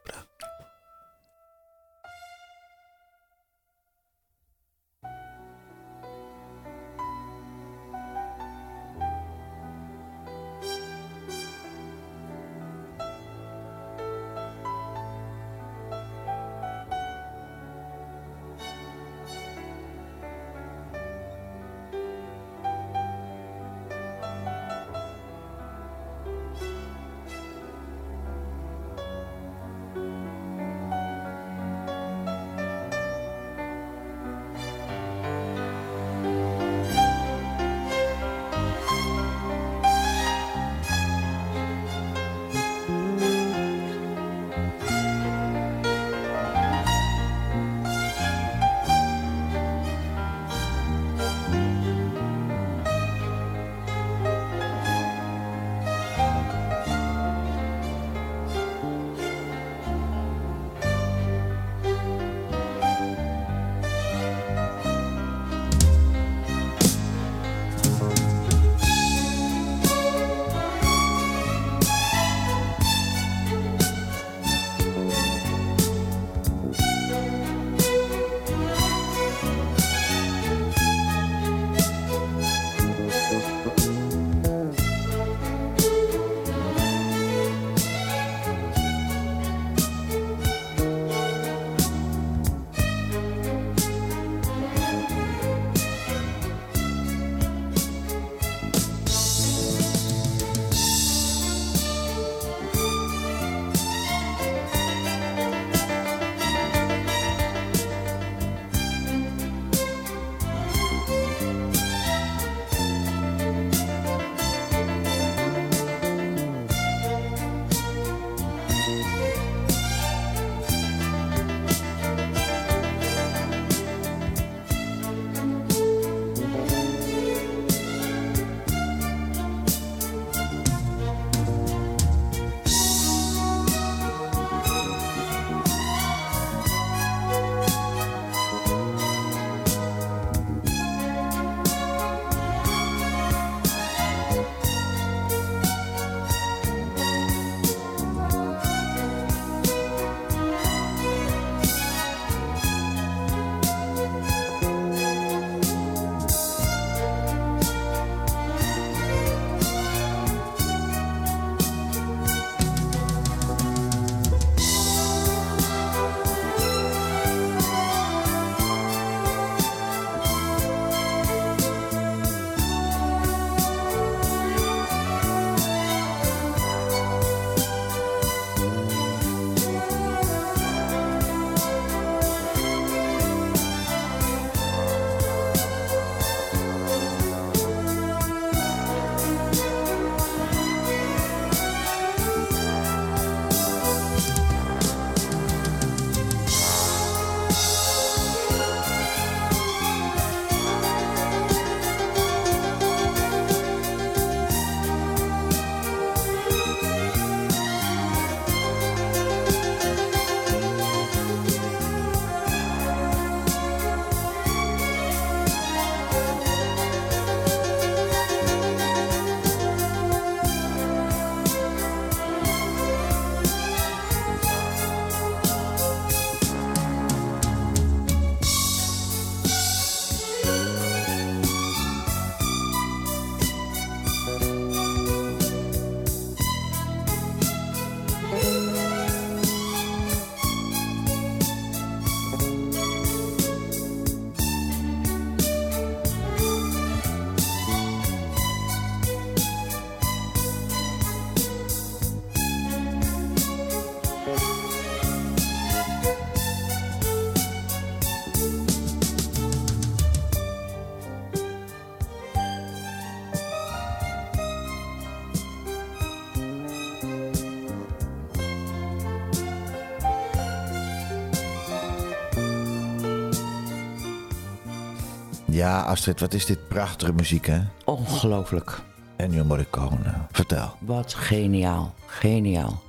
Speaker 2: Ja, Astrid, wat is dit prachtige muziek, hè?
Speaker 3: Ongelooflijk.
Speaker 2: Ennio Morricone. Vertel.
Speaker 3: Wat geniaal. Geniaal.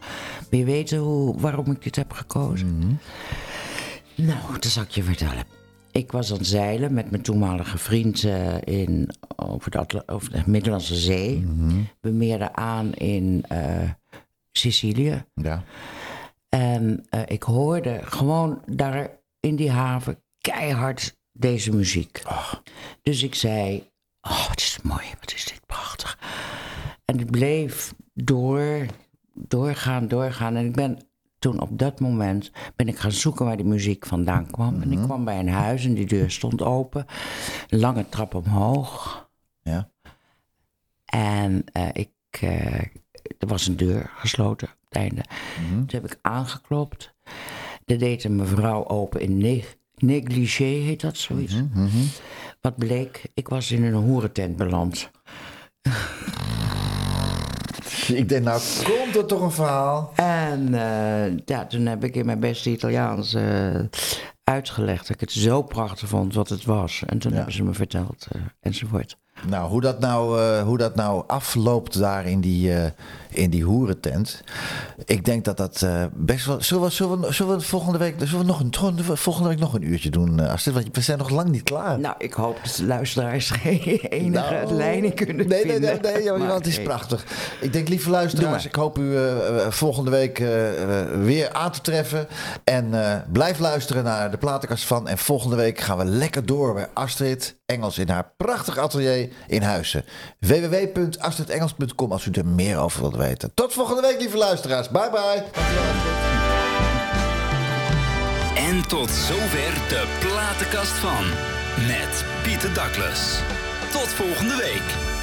Speaker 3: Wil je weten hoe, waarom ik dit heb gekozen? Nou, dat zal ik je vertellen. Ik was aan het zeilen met mijn toenmalige vriend eh, in, over, de Atla- over de Middellandse Zee. We meerden aan in eh, Sicilië.
Speaker 2: Ja.
Speaker 3: En eh, ik hoorde gewoon daar in die haven keihard deze muziek. Dus ik zei, oh, wat is mooi, wat is dit prachtig. En ik bleef door, doorgaan, doorgaan. En ik ben toen op dat moment ben ik gaan zoeken waar die muziek vandaan kwam. En ik kwam bij een huis en die deur stond open. Een lange trap omhoog.
Speaker 2: Ja.
Speaker 3: En eh, ik, eh, er was een deur gesloten op het einde. Toen heb ik aangeklopt. Er deed een mevrouw open in negligé, heet dat zoiets. Wat bleek, ik was in een hoerentent beland.
Speaker 2: Ik denk, nou komt er toch een verhaal?
Speaker 3: En eh, ja, toen heb ik in mijn beste Italiaans eh, uitgelegd dat ik het zo prachtig vond wat het was. En toen
Speaker 2: Ja.
Speaker 3: hebben ze me verteld eh, enzovoort.
Speaker 2: Nou, hoe dat nou, eh, hoe dat nou afloopt daar in die, eh, in die hoerentent. Ik denk dat dat eh, best wel. Zullen we, zullen, we, zullen we volgende week. Zullen we nog een, volgende week nog een uurtje doen, Astrid? Want we zijn nog lang niet klaar.
Speaker 3: Nou, ik hoop dat de luisteraars geen enige
Speaker 2: Nou,
Speaker 3: leiding kunnen
Speaker 2: nee, nee,
Speaker 3: vinden.
Speaker 2: nee, nee,
Speaker 3: Maar
Speaker 2: want het is prachtig. Ik denk, lieve luisteraars, ik hoop u volgende week weer aan te treffen. En blijf luisteren naar de platenkast van. En volgende week gaan we lekker door bij Astrid Engels in haar prachtig atelier in Huizen. www.astridengels.com als u er meer over wilt weten. Tot volgende week, lieve luisteraars. Bye bye.
Speaker 1: En tot zover de platenkast van. Met Pieter Douglas. Tot volgende week.